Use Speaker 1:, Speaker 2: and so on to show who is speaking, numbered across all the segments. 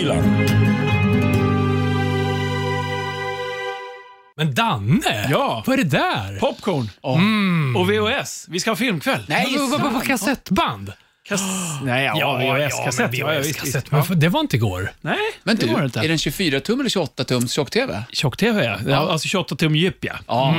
Speaker 1: Rockhyllan.
Speaker 2: Men Danne,
Speaker 3: Ja.
Speaker 2: vad är det där?
Speaker 3: Popcorn och VHS. Vi ska ha filmkväll.
Speaker 2: Nej, vad, vad, vad, vad, kassettband?
Speaker 3: Kass... Nej, ja, VHS-kassett. Ja, ja, visst, visst.
Speaker 2: Men för- Det var inte igår.
Speaker 3: Nej,
Speaker 4: Men
Speaker 3: det
Speaker 4: du,
Speaker 3: var det
Speaker 4: är
Speaker 3: inte.
Speaker 4: den 24 tum eller 28 tums tjock-tv?
Speaker 3: Tjock-tv, ja. ja. Alltså 28 tum djup, ja.
Speaker 4: Ja.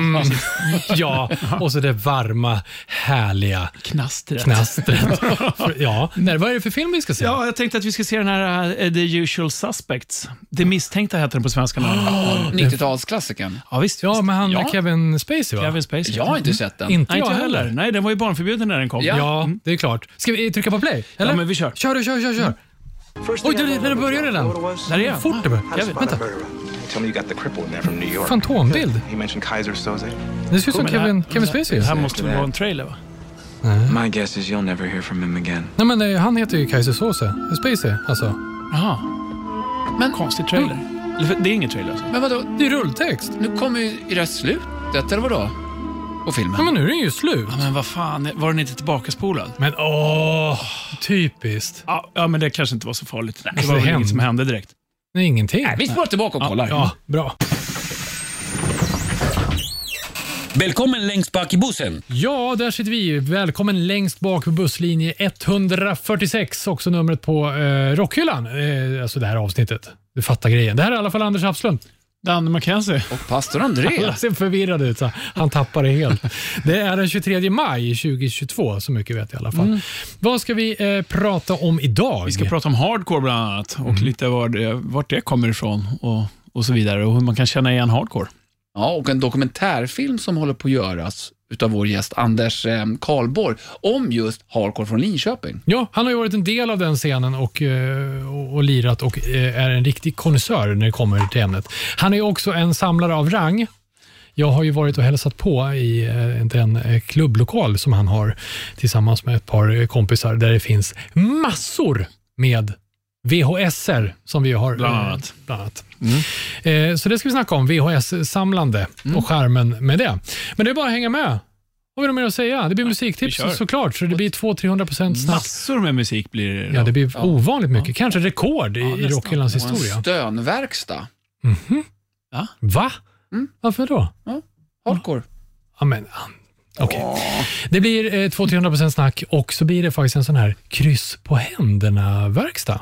Speaker 2: Ja, och så det varma, härliga
Speaker 3: Knastret.
Speaker 2: knastret. Ja, nej, vad är det för film vi ska se?
Speaker 3: Ja, jag tänkte att vi ska se den här uh, The Usual Suspects. Det misstänkta heter den på svenska. nu.
Speaker 4: 90-talsklassikern.
Speaker 3: Ja, visst.
Speaker 2: Ja, med han
Speaker 3: ja.
Speaker 2: Kevin Spacey va?
Speaker 3: Kevin Spacey.
Speaker 4: Jag har inte sett den.
Speaker 2: Inte
Speaker 3: Nej,
Speaker 2: jag
Speaker 3: inte
Speaker 2: heller.
Speaker 3: heller. Nej, den var ju barnförbjuden när den kom.
Speaker 4: Ja.
Speaker 2: Ja, det är klart. Ska vi trycka på play? Eller?
Speaker 3: Ja, men vi kör.
Speaker 2: Kör, du, kör, kör, kör. Oj, det, det, det börjar redan.
Speaker 3: Där är han.
Speaker 2: Fort det börjar.
Speaker 3: Kevin.
Speaker 2: Vänta.
Speaker 5: Tell me you got the cripple in there from New York.
Speaker 2: Fantombild.
Speaker 5: He mentioned Kaiser Soze.
Speaker 2: Det ser ut som Kevin, Kevin Spacey.
Speaker 3: Det här måste väl vara en trailer, va?
Speaker 6: My guess is you'll never hear from him again.
Speaker 2: Nej, men han heter ju Kaiser Soze. Spacey, alltså.
Speaker 3: Jaha.
Speaker 4: Men,
Speaker 3: Konstig trailer. Eller, Det är ingen trailer alltså.
Speaker 4: men vadå?
Speaker 2: Det är rulltext.
Speaker 4: Nu kommer ju det här slutet, eller vadå? På filmen?
Speaker 2: Ja, men nu är den ju slut.
Speaker 3: Ja, men vad fan, var den inte tillbakaspolad?
Speaker 2: Men åh, typiskt.
Speaker 3: Ja, ja, men det kanske inte var så farligt. det
Speaker 2: det
Speaker 3: var
Speaker 2: hände.
Speaker 3: inget som hände direkt.
Speaker 2: Det är ingenting.
Speaker 4: Nej, vi spolar tillbaka och kollar.
Speaker 2: Ja, bra.
Speaker 1: Välkommen längst bak i bussen.
Speaker 2: Ja, där sitter vi. Välkommen längst bak på busslinje 146, också numret på eh, Rockhyllan. Eh, alltså det här avsnittet. Du fattar grejen. Det här är i alla fall Anders Hafslund.
Speaker 3: Danne McKenzie.
Speaker 4: Och pastor André.
Speaker 2: Han ser förvirrad ut. Så han tappar det helt. Det är den 23 maj 2022, så mycket vet jag i alla fall. Vad ska vi eh, prata om idag?
Speaker 3: Vi ska prata om hardcore bland annat och lite var det, vart det kommer ifrån och, och så vidare och hur man kan känna igen hardcore.
Speaker 4: Ja, och en dokumentärfilm som håller på att göras utav vår gäst Anders eh, Karlborg om just hardcore från Linköping.
Speaker 2: Ja, han har ju varit en del av den scenen och, eh, och, och lirat och eh, är en riktig konnässör när det kommer till ämnet. Han är också en samlare av rang. Jag har ju varit och hälsat på i den klubblokal som han har tillsammans med ett par kompisar där det finns massor med VHS-er som vi har.
Speaker 3: Bland
Speaker 2: eh,
Speaker 3: annat.
Speaker 2: Bland annat. Eh, Så det ska vi snacka om, VHS-samlande och skärmen med det. Men det är bara att hänga med. Har vi något mer att säga? Det blir musiktips såklart, så det blir 200-300% snack.
Speaker 3: Massor med musik blir det.
Speaker 2: Ja,
Speaker 3: då.
Speaker 2: det blir ovanligt mycket. Kanske rekord i, i
Speaker 3: nästan.
Speaker 2: Rockhyllans
Speaker 4: en
Speaker 2: historia.
Speaker 4: stönverkstad.
Speaker 2: Va?
Speaker 4: Mm.
Speaker 2: Varför då?
Speaker 4: Hardcore.
Speaker 2: Ja, men, okej. Det blir eh, 200-300% snack och så blir det faktiskt en sån här kryss på händerna-verkstad.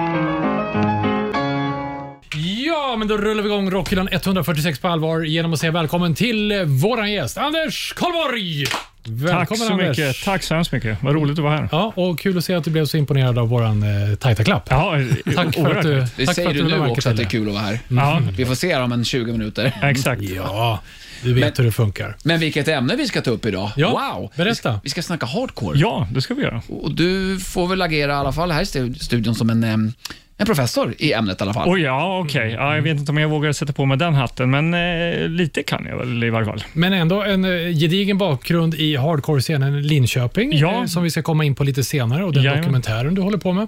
Speaker 2: Ja, men då rullar vi igång Rockhyllan 146 på allvar genom att säga välkommen till eh, våran gäst, Anders Karlborg! Välkommen
Speaker 7: Tack så
Speaker 2: Anders.
Speaker 7: mycket. Tack så hemskt mycket. Vad roligt att vara här.
Speaker 2: Ja, och kul att se att du blev så imponerad av våran eh, tajta klapp.
Speaker 7: Ja,
Speaker 2: Tack för att du,
Speaker 4: Det
Speaker 2: tack för
Speaker 4: säger
Speaker 2: att
Speaker 4: du nu också att det är kul att vara här.
Speaker 7: Ja,
Speaker 4: Vi får se om en 20 minuter.
Speaker 7: exakt.
Speaker 2: Ja, du vet
Speaker 4: Men-
Speaker 2: hur det funkar.
Speaker 4: Men vilket ämne vi ska ta upp idag.
Speaker 2: Ja,
Speaker 4: wow!
Speaker 2: berätta.
Speaker 4: Vi ska, vi ska snacka hardcore.
Speaker 7: Ja, det ska vi göra.
Speaker 4: Och du får väl agera i alla fall här i stu- studion som en, em, en professor i ämnet i alla fall.
Speaker 7: Oj, ja, okej. Ja, jag vet inte om jag vågar sätta på mig den hatten, men eh, lite kan jag väl i varje fall.
Speaker 2: Men ändå en eh, gedigen bakgrund i hardcore-scenen Linköping,
Speaker 7: Ja.
Speaker 2: eh, som vi ska komma in på lite senare, och den
Speaker 7: Jajamän.
Speaker 2: dokumentären du håller på med.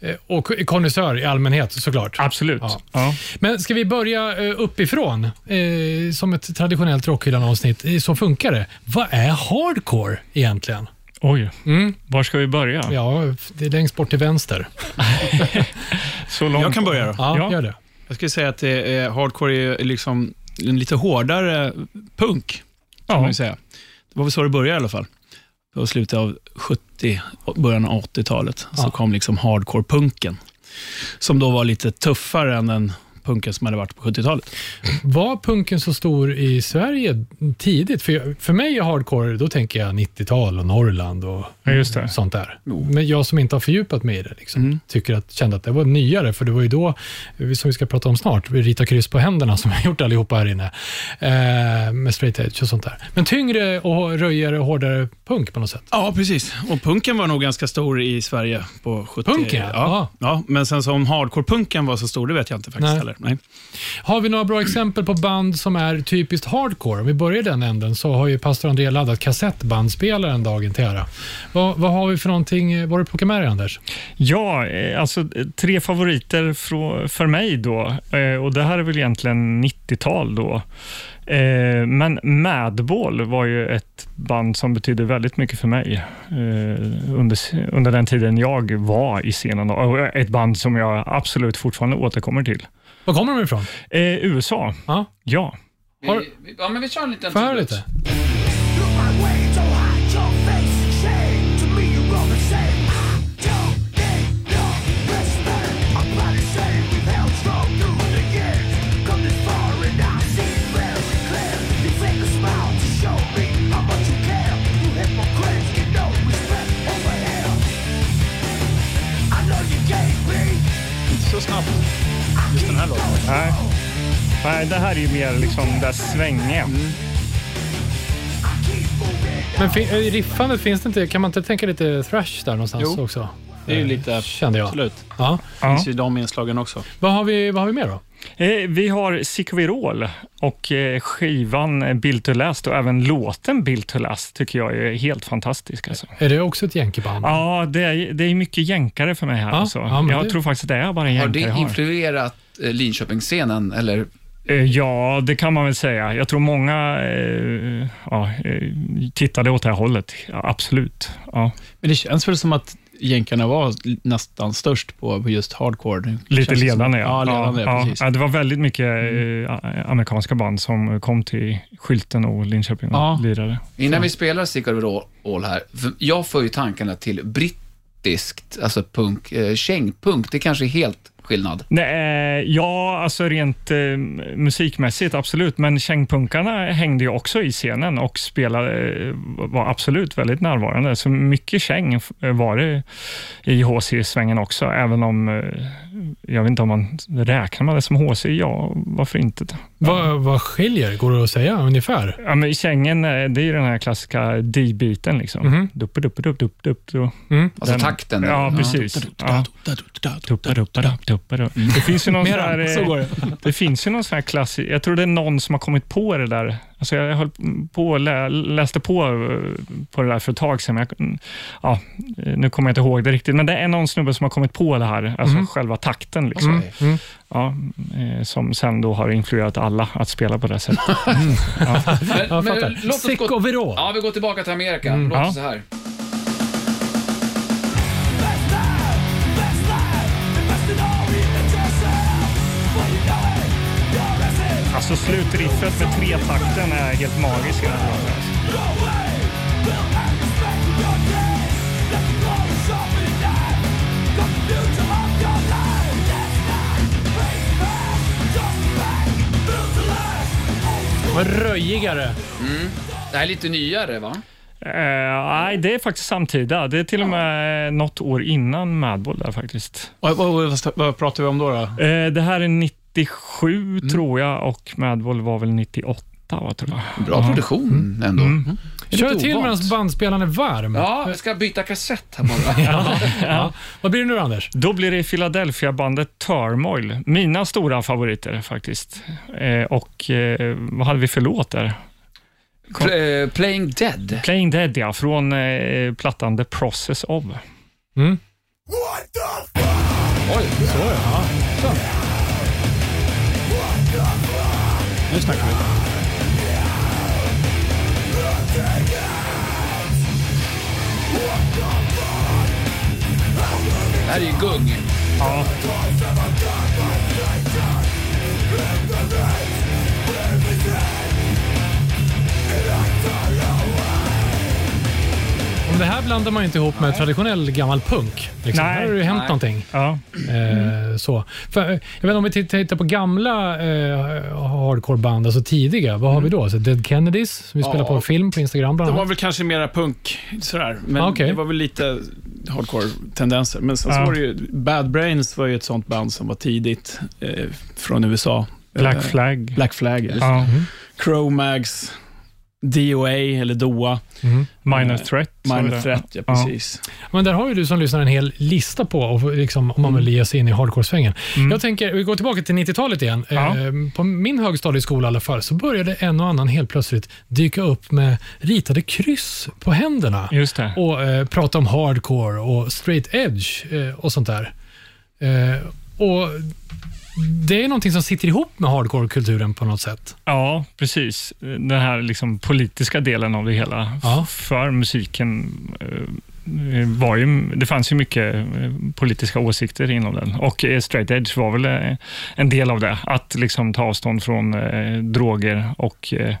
Speaker 2: Eh, Och konnässör i allmänhet såklart.
Speaker 7: Absolut.
Speaker 2: Ja.
Speaker 7: Ja.
Speaker 2: Men ska vi börja eh, uppifrån, eh, som ett traditionellt Rockhyllan-avsnitt? Eh, Så funkar det. Vad är hardcore egentligen?
Speaker 7: Oj,
Speaker 2: Mm.
Speaker 7: var ska vi börja?
Speaker 2: Ja, det är längst bort till vänster.
Speaker 7: Så långt.
Speaker 3: Jag kan börja då.
Speaker 2: Ja,
Speaker 7: Ja.
Speaker 2: gör det.
Speaker 3: Jag skulle säga att det är, hardcore är liksom en lite hårdare punk, kan man
Speaker 7: Ja.
Speaker 3: ju säga. Det var väl så det började i alla fall. På slutet av 70, och början av 80-talet, så
Speaker 2: Ja.
Speaker 3: kom liksom hardcore-punken. Som då var lite tuffare än den punken som hade varit på 70-talet.
Speaker 2: Var punken så stor i Sverige tidigt? För, för mig är hardcore, då tänker jag 90-tal och Norrland och
Speaker 7: Ja, just det.
Speaker 2: sånt där. Men jag som inte har fördjupat mig i det, liksom, tycker att, kände att det var nyare, för det var ju då, som vi ska prata om snart, vi ritar kryss på händerna som vi har gjort allihopa här inne, eh, med straight edge och sånt där. Men tyngre och röjigare och hårdare punk på något sätt.
Speaker 3: Ja, precis. Och punken var nog ganska stor i Sverige på 70
Speaker 2: Punken, ja.
Speaker 3: ja. ja. Men sen som hardcore-punken var så stor, det vet jag inte faktiskt
Speaker 2: Nej.
Speaker 3: heller. Nej.
Speaker 2: Har vi några bra exempel på band som är typiskt hardcore? Om vi börjar i den änden så har ju pastor André laddat kassettbandspelaren dagen till ära. Vad, vad har vi för någonting? Eh, vad har du plockat med dig Anders?
Speaker 7: Ja, eh, alltså eh, tre favoriter för, för mig då. Och det här är väl egentligen 90-tal då. Men Madball var ju ett band som betydde väldigt mycket för mig under, under den tiden jag var i scenen. Och ett band som jag absolut fortfarande återkommer till.
Speaker 2: Var kommer de ifrån?
Speaker 7: Eh, USA,
Speaker 2: Ja,
Speaker 7: ja.
Speaker 2: Har-
Speaker 4: Vi, ja, men vi kör en liten
Speaker 2: får jag höra lite?
Speaker 3: Här låten.
Speaker 7: Nej. Nej, det här är ju mer liksom det svängiga.
Speaker 2: Men fin- i riffandet finns det inte, kan man inte tänka lite thrash där någonstans
Speaker 3: Jo.
Speaker 2: också?
Speaker 3: Det är ju
Speaker 2: Eh,
Speaker 3: lite...
Speaker 2: Kände jag.
Speaker 3: Absolut.
Speaker 2: Ja.
Speaker 7: Ja.
Speaker 3: finns ju de inslagen också.
Speaker 2: Vad har vi, vad har vi mer då?
Speaker 7: Eh, Vi har Sikvirol och eh, skivan Built to Last och även låten Built to Last tycker jag är helt fantastisk. Alltså.
Speaker 2: Är det också ett jänkeband?
Speaker 7: Ja, det är, det är mycket jänkare för mig här.
Speaker 2: Ja,
Speaker 7: alltså.
Speaker 2: ja,
Speaker 7: jag
Speaker 2: det-
Speaker 7: tror faktiskt att det är bara
Speaker 4: Har
Speaker 7: jänkare
Speaker 4: det
Speaker 7: har.
Speaker 4: influerat eh, Linköpingsscenen, eller?
Speaker 7: Ja, det kan man väl säga. Jag tror många eh, ja, tittade åt det här hållet. Ja, absolut. Ja.
Speaker 3: Men det känns väl som att jänkarna var nästan störst på, på just hardcore. Det
Speaker 7: Lite
Speaker 3: känns som-
Speaker 7: ledande,
Speaker 3: Ja, ledande,
Speaker 7: ja, ja. Det var väldigt mycket eh, amerikanska band som kom till Skylten och Linköping och
Speaker 3: Ja.
Speaker 7: lirade.
Speaker 4: Innan vi spelar Sick of it All här, för jag får ju tankarna till brittiskt, alltså punk, eh, kängpunk. Det kanske är helt skillnad.
Speaker 7: Nej, ja, alltså rent eh, musikmässigt absolut, men kängpunkarna hängde ju också i scenen och spelade, eh, var absolut väldigt närvarande. Så mycket käng eh, var det i HC-svängen också, även om eh, jag vet inte om man räknar man det som HC? Ja, varför inte?
Speaker 2: Vad, vad skiljer? Går det att säga ungefär?
Speaker 7: Ja, men kängen, eh, det är ju den här klassiska D-biten. Liksom.
Speaker 2: Mhm.
Speaker 7: Dupp, dupp, dupp, dupp, dupp, dupp.
Speaker 2: Mm.
Speaker 4: Alltså
Speaker 7: Den-
Speaker 4: takten.
Speaker 7: Ja, precis. Ja. Dupp, duppa, dupp. Det finns ju någon sån
Speaker 2: går
Speaker 7: det. det finns ju någon sån här klassisk, jag tror det är någon som har kommit på det där. Alltså jag höll på lä, läste på eh, på det där för ett tag sedan. Men jag, ja, nu kommer jag inte ihåg det riktigt, men det är någon snubbe som har kommit på det här, alltså själva takten. Liksom.
Speaker 2: Mm. Mm.
Speaker 7: Ja, eh, som sen då har influerat alla att spela på det sättet.
Speaker 4: Men,
Speaker 2: Jag
Speaker 4: men
Speaker 2: fattar.
Speaker 4: låt oss gå, ja, vi går tillbaka till Amerika.
Speaker 2: Mm.
Speaker 4: Låter
Speaker 7: Ja.
Speaker 4: så här.
Speaker 7: Alltså slutriffet med tretakten är helt magisk i den här.
Speaker 2: Vad röjigare.
Speaker 4: Det här är lite nyare, va?
Speaker 7: Eh, nej, det är faktiskt samtida. Det är till och med något år innan Madball där faktiskt.
Speaker 3: Vad, vad, vad, vad pratar vi om då? då?
Speaker 7: Eh, det här är 97 tror jag och Madball var väl 98 va, tror jag.
Speaker 4: Bra produktion ändå.
Speaker 7: Mm.
Speaker 4: Det är
Speaker 2: Kör till medan bandspelaren är varm.
Speaker 4: Ja, jag ska byta kassett här bara.
Speaker 2: Ja. Vad blir det nu Anders?
Speaker 7: Då blir det Philadelphia-bandet Turmoil. Mina stora favoriter faktiskt. Eh, och eh, vad hade vi för låt där?
Speaker 4: Pl- eh, Playing Dead.
Speaker 7: Playing Dead ja, från eh, plattan The Process of.
Speaker 2: Mm.
Speaker 4: Oj,
Speaker 2: Så ja. Så.
Speaker 3: Nu snackar vi.
Speaker 4: det här är ju gung.
Speaker 7: Ja.
Speaker 2: Det här blandar man ju inte ihop med traditionell gammal punk. Liksom.
Speaker 7: Nej.
Speaker 2: Här har det ju hänt
Speaker 4: Nej.
Speaker 2: någonting.
Speaker 7: Ja.
Speaker 2: Eh, så. För, jag vet, om vi tittar på gamla eh, hardcore-band, alltså tidiga, vad har vi då? Så Dead Kennedys, som vi spelar på film på Instagram bland
Speaker 3: Det var
Speaker 2: annat.
Speaker 3: väl kanske mera punk, sådär. Men
Speaker 2: Ah, okej.
Speaker 3: det var väl lite hardcore-tendenser. Men sen så
Speaker 7: Ja.
Speaker 3: var det ju, Bad Brains var ju ett sånt band som var tidigt eh, från USA.
Speaker 7: Black
Speaker 3: Eh,
Speaker 7: Flag.
Speaker 3: Black Flag, ja.
Speaker 7: Ja.
Speaker 3: Cro-Mags, DOA, eller DOA,
Speaker 2: Mm.
Speaker 7: Minor
Speaker 3: Eh,
Speaker 7: Threat.
Speaker 3: Minor. Threat, ja
Speaker 7: Ja.
Speaker 3: precis.
Speaker 2: Men där har ju du som lyssnar en hel lista på, och liksom, om man vill ge sig in i hardcore-svängen.
Speaker 7: Mm.
Speaker 2: Jag tänker, vi går tillbaka till 90-talet igen.
Speaker 7: Ja.
Speaker 2: Eh, på min högstadieskola i alla fall, så började en och annan helt plötsligt dyka upp med ritade kryss på händerna.
Speaker 7: Just det.
Speaker 2: och eh, prata om hardcore och straight edge eh, och sånt där. Eh, och det är någonting som sitter ihop med hardcore-kulturen på något sätt.
Speaker 7: Ja, precis. Den här liksom politiska delen av det hela.
Speaker 2: Ja.
Speaker 7: För musiken eh, var ju, det fanns ju mycket eh, politiska åsikter inom den och eh, straight edge var väl eh, en del av det. Att liksom ta avstånd från eh, droger och eh,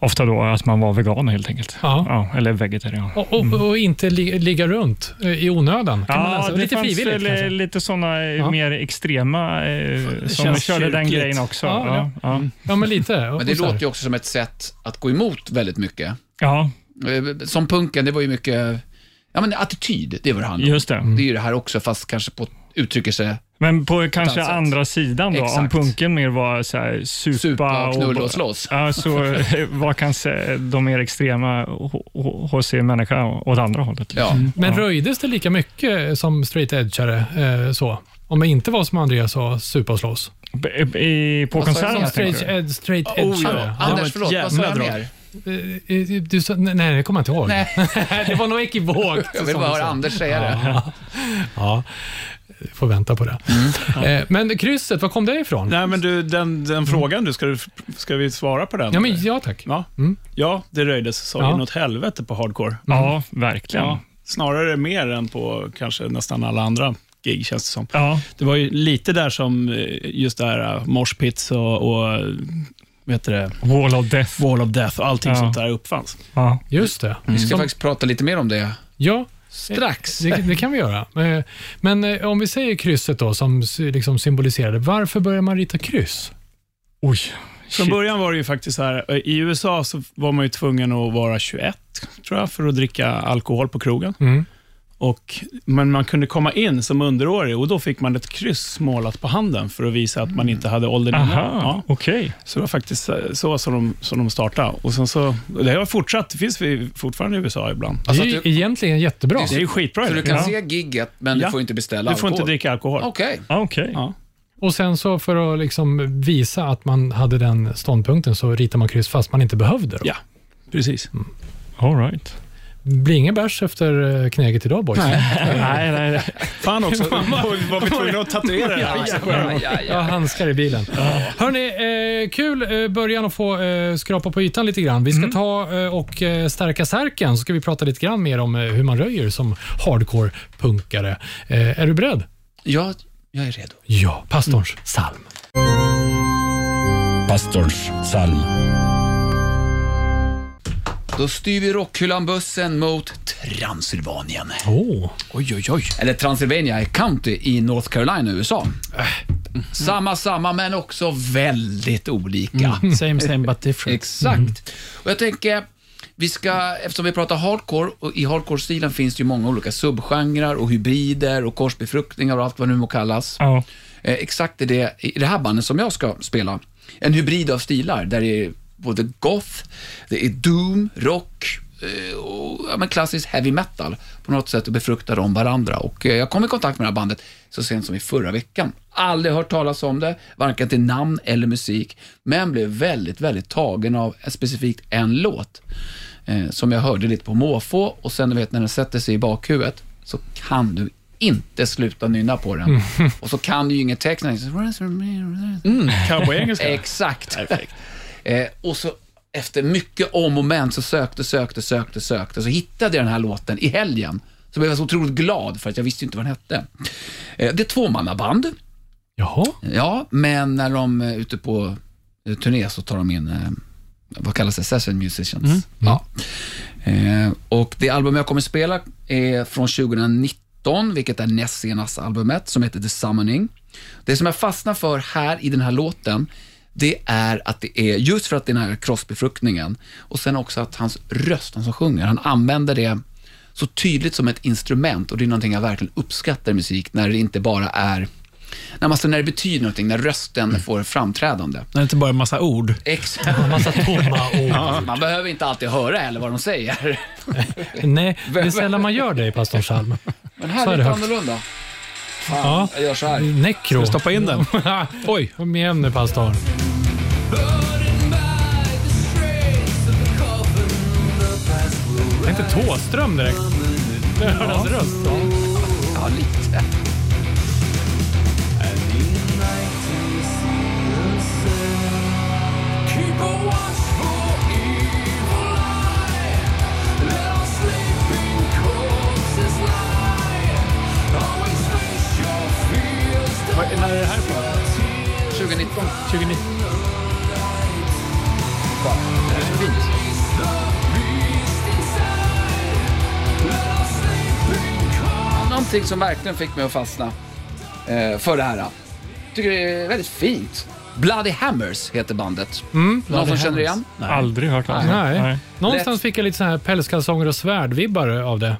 Speaker 7: ofta då att man var vegan helt enkelt.
Speaker 2: Ja.
Speaker 7: eller vegetarian.
Speaker 2: Och, och, och inte li, ligga runt eh, i onödan. Kan
Speaker 7: Ja,
Speaker 2: läsa.
Speaker 7: det
Speaker 2: Lite
Speaker 7: fanns
Speaker 2: frivilligt
Speaker 7: väl eh,
Speaker 2: kanske.
Speaker 7: lite sådana
Speaker 2: Ja.
Speaker 7: mer extrema eh, som körde den
Speaker 3: kyrkligt.
Speaker 7: grejen också.
Speaker 2: Ja,
Speaker 7: Ja, ja.
Speaker 2: Ja, men lite.
Speaker 4: Men det låter ju också som ett sätt att gå emot väldigt mycket.
Speaker 7: ja
Speaker 4: Eh, Som punken, det var ju mycket ja, men attityd, det var det handlade om.
Speaker 7: just det.
Speaker 4: Det är ju det här också, fast kanske på uttrycker sig
Speaker 7: Men på kanske
Speaker 4: sätt.
Speaker 7: andra sidan då, om
Speaker 4: Exakt.
Speaker 7: punken mer var så här, supa,
Speaker 4: supa och knulla och slåss.
Speaker 7: Ja, så eh, var kanske de mer extrema HC-människorna åt andra hållet.
Speaker 4: Ja.
Speaker 2: Men
Speaker 7: Ja.
Speaker 2: röjdes det lika mycket som straight edgeare eh, så? Om det inte var som Andreas sa, supa och slåss?
Speaker 7: B- I, på konserterna
Speaker 2: Straight, ed, straight
Speaker 3: Oh,
Speaker 2: edgeare.
Speaker 3: ja.
Speaker 4: Anders, förlåt, vad sa jag mer?
Speaker 2: Eh, eh, Du sa, nej, det kommer jag inte ihåg.
Speaker 4: Nej,
Speaker 2: det var nog ekivokt.
Speaker 4: jag vill bara höra. Anders säga det.
Speaker 2: Ja, ja. Får vänta på det. Eh, Men krysset, var kom det ifrån?
Speaker 3: Nej, men du, den, den frågan, du, ska, du, ska vi svara på den?
Speaker 2: Ja, men, ja tack.
Speaker 3: ja.
Speaker 2: Mm.
Speaker 3: ja det röjdes så
Speaker 2: Ja.
Speaker 3: inåt helvete på hardcore.
Speaker 7: Ja, verkligen.
Speaker 3: Ja,
Speaker 7: Ja.
Speaker 3: snarare mer än på kanske nästan alla andra gig, känns det som.
Speaker 7: Ja.
Speaker 3: Det var ju lite där som eh, just det här uh, moshpits och, och eh, heter det?
Speaker 7: Wall of Death.
Speaker 3: Wall of Death och allting
Speaker 7: Ja.
Speaker 3: sånt där uppfanns.
Speaker 7: Ja.
Speaker 2: Just det.
Speaker 4: Vi ska
Speaker 2: Som-
Speaker 4: faktiskt prata lite mer om det
Speaker 2: Ja,
Speaker 4: strax.
Speaker 2: det, det kan vi göra. Eh, Men eh, om vi säger krysset då, som liksom symboliserade, varför börjar man rita kryss?
Speaker 7: Oj.
Speaker 3: Från
Speaker 7: Shit.
Speaker 3: början var det ju faktiskt så här, eh, i USA så var man ju tvungen att vara 21, tror jag, för att dricka alkohol på krogen.
Speaker 2: Mm.
Speaker 3: Och, men man kunde komma in som underårig och då fick man ett kryss målat på handen för att visa att man inte hade åldern inne.
Speaker 7: Aha,
Speaker 3: Ja,
Speaker 7: okej.
Speaker 3: så det var faktiskt eh, så som de, som de startade. Och sen så, det har fortsatt, det finns vi fortfarande i USA ibland.
Speaker 4: Alltså
Speaker 2: det är ju egentligen jättebra.
Speaker 3: Det är ju skitbra.
Speaker 4: Så du kan
Speaker 7: Ja.
Speaker 4: se gigget, men
Speaker 3: Ja.
Speaker 4: du får inte beställa
Speaker 3: Du får
Speaker 4: alkohol?
Speaker 3: inte dricka alkohol.
Speaker 4: Okej.
Speaker 7: Ja, okej.
Speaker 3: Ja.
Speaker 2: Och sen så för att liksom visa att man hade den ståndpunkten så ritar man kryss fast man inte behövde. Då.
Speaker 3: Ja. Precis.
Speaker 7: All right.
Speaker 2: Blir ingen bärs efter eh, kneget idag boys?
Speaker 7: nej, nej. nej.
Speaker 3: Fan också, var, var vi tvungna att tatuera det här?
Speaker 4: Ja, ja,
Speaker 2: Ja, handskar i bilen. Hörni, eh, kul eh, början att få eh, skrapa på ytan lite grann. Vi ska ta eh, och eh, stärka särken, så ska vi prata lite grann mer om eh, hur man röjer som hardcore-punkare. Eh, är du beredd?
Speaker 4: ja, jag är redo.
Speaker 2: Ja, pastorns psalm.
Speaker 1: Pastorns psalm.
Speaker 4: Då styr vi rockhyllan bussen mot Transylvanien.
Speaker 2: Oh.
Speaker 3: Oj, oj, oj.
Speaker 4: Eller Transylvania County i North Carolina, USA. Samma, samma, men också väldigt olika.
Speaker 3: Same, same but different.
Speaker 4: Exakt. Och jag tänker, vi ska, eftersom vi pratar hardcore, och i hardcore-stilen finns det ju många olika subgenrer och hybrider och korsbefruktningar och allt vad det nu må kallas.
Speaker 7: Ja.
Speaker 4: Eh, exakt är det i det här bandet som jag ska spela. En hybrid av stilar där det är både goth, det är doom, rock eh, och ja, men klassisk heavy metal. På något sätt befruktar de varandra. Och eh, jag kom i kontakt med det här bandet så sent som i förra veckan. Aldrig hört talas om det, varken till namn eller musik, men blev väldigt, väldigt tagen av specifikt en låt eh, som jag hörde lite på måfå och sen du vet när den sätter sig i bakhuvudet så kan du inte sluta nynna på den. Och så kan du ju inget text.
Speaker 3: Mm, Cowboy-engelska.
Speaker 4: Exakt.
Speaker 3: Perfekt.
Speaker 4: Eh, och så efter mycket om och men så sökte, sökte, sökte, sökte. Så hittade jag den här låten i helgen. Så blev jag så otroligt glad för att jag visste inte vad den hette. Eh, det är tvåmannaband.
Speaker 2: Jaha.
Speaker 4: Ja, men när de är ute på eh, turné så tar de in, eh, vad kallas det, session musicians. Ja. Eh, och det album jag kommer spela är från 2019, vilket är näst senaste albumet, som heter The Summoning. Det som jag fastnar för här i den här låten, det är att det är, just för att det är den här kroppsbefruktningen, och sen också att hans röst, han som sjunger, han använder det så tydligt som ett instrument och det är någonting jag verkligen uppskattar i musik, när det inte bara är när, man, när det betyder någonting, när rösten får framträdande.
Speaker 3: Det är inte bara en massa ord.
Speaker 4: Exakt.
Speaker 2: Massa tomma ord.
Speaker 4: Man behöver inte alltid höra heller vad de säger.
Speaker 2: Nej, det är sällan man gör det i pastorns psalm.
Speaker 4: Men här är
Speaker 2: är
Speaker 4: det
Speaker 2: det
Speaker 4: lite
Speaker 2: högt.
Speaker 4: annorlunda.
Speaker 2: Ja.
Speaker 4: Jag gör så här.
Speaker 2: Necro.
Speaker 3: Stoppa in den.
Speaker 2: Oj. Kom igen nu pastorn. Det är inte Tåström direkt. Det är hans röst.
Speaker 4: Ja, lite. Var, när är det här ifrån?
Speaker 2: 2019. 2019.
Speaker 4: Fan, det är så fint. någonting som verkligen fick mig att fastna eh, för det här. Jag tycker det är väldigt fint. Bloody Hammers heter bandet. Mm, Någon som Hammers. känner igen? Nej.
Speaker 7: Aldrig hört talas om.
Speaker 2: Nej.
Speaker 7: Nej.
Speaker 2: Någonstans
Speaker 4: Lätt.
Speaker 2: fick jag lite så här pälskalsonger och svärdvibbar av det.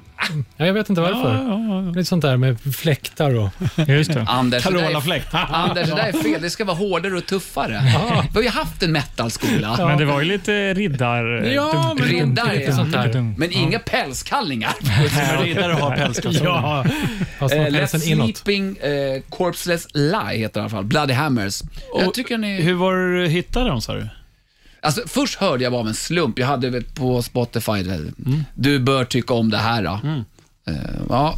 Speaker 2: Ja, jag vet inte varför. Lite sånt där med fläktar och...
Speaker 7: Just det.
Speaker 4: Anders, det där är-
Speaker 3: Carola-fläkt.
Speaker 4: Anders, det där är fel. Det ska vara hårdare och tuffare. Vi har ju haft en metalskola.
Speaker 7: Men det var ju lite riddar...
Speaker 2: Ja, men
Speaker 4: Riddare,
Speaker 2: lite
Speaker 4: ja.
Speaker 2: sånt där.
Speaker 4: Men inga pälskallingar.
Speaker 3: Riddare har pälskalsonger.
Speaker 2: Ja, fast
Speaker 4: Eh, Let's. Sleeping eh, Corpseless Lie heter det i alla fall. Bloody Hammers. jag
Speaker 3: Och
Speaker 4: tycker ni...
Speaker 3: Hur var du hittade dem sa du?
Speaker 4: Alltså, först hörde jag bara av en slump. Jag hade väl på Spotify, eh, du bör tycka om det här. Då. Eh, ja.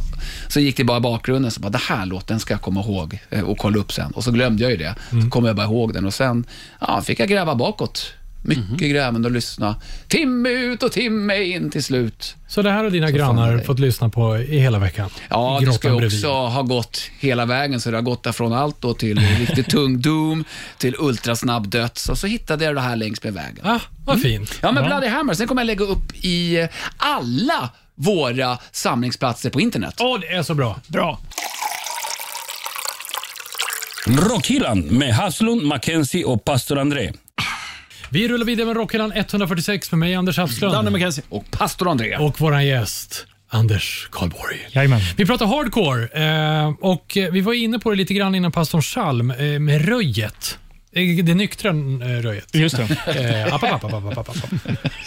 Speaker 4: Så gick det bara i bakgrunden, så bara, det här låten ska jag komma ihåg eh, och kolla upp sen. Och så glömde jag ju det. Så kom jag bara ihåg den och sen ja, fick jag gräva bakåt. Mycket grävande och lyssna. Timme ut och timme in till slut.
Speaker 2: Så det här har dina
Speaker 4: är
Speaker 2: grannar fått lyssna på i hela veckan?
Speaker 4: Ja, det ska
Speaker 2: bredvid.
Speaker 4: också ha gått hela vägen, så det har gått från allt då till riktigt tung doom, till ultrasnabb döds och så hittade jag det här längs med vägen.
Speaker 2: Ah, vad fint.
Speaker 4: Ja, men Bloody Hammer, sen kommer jag lägga upp i eh, alla våra samlingsplatser på internet.
Speaker 2: Åh, det är så bra.
Speaker 3: Bra.
Speaker 1: Rockhyllan med Haslund, Mackenzie och pastor André.
Speaker 2: Vi rullar vidare med Rockhyllan 146 med mig, Anders
Speaker 3: Danne
Speaker 2: Hafslund.
Speaker 3: McKenzie.
Speaker 4: Och pastor André.
Speaker 2: Och vår gäst, Anders Karlborg.
Speaker 7: Jajamän.
Speaker 2: Vi pratar hardcore eh, och eh, vi var inne på det lite grann innan pastorn Salm eh, med röjet. Eh, Det nyktra eh, röjet.
Speaker 7: Just det.
Speaker 2: Eh, app, app, app, app, app, app.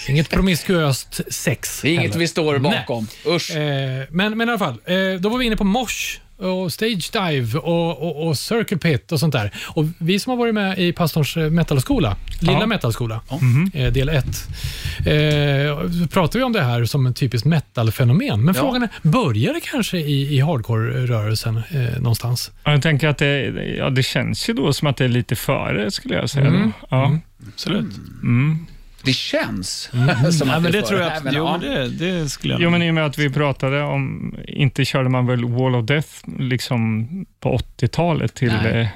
Speaker 2: Inget promiskuöst sex.
Speaker 4: Det är inget
Speaker 2: heller.
Speaker 4: vi står bakom. Usch.
Speaker 2: Eh, men, men i alla fall, eh, då var vi inne på Mosh och Stage Dive och, och, och Circle Pit och sånt där. Och vi som har varit med i pastorns eh, metalskola, lilla
Speaker 7: Ja.
Speaker 2: metalskola, eh, del 1, eh, pratar vi om det här som ett typiskt metalfenomen. Men
Speaker 4: Ja.
Speaker 2: frågan är, börjar det kanske i, i hardcore-rörelsen eh, någonstans?
Speaker 7: Ja, Jag tänker att det, ja, det känns ju då som att det är lite före, skulle jag säga. Då. Ja.
Speaker 3: Absolut.
Speaker 7: Mm.
Speaker 4: Det känns som
Speaker 3: Ja,
Speaker 4: att
Speaker 3: men det
Speaker 4: är
Speaker 3: tror jag att,
Speaker 4: Men,
Speaker 3: jo,
Speaker 4: ja.
Speaker 3: men det, det skulle jag
Speaker 7: Jo, men i och med att vi pratade om, inte körde man väl Wall of Death liksom på 80-talet till,
Speaker 4: Nej.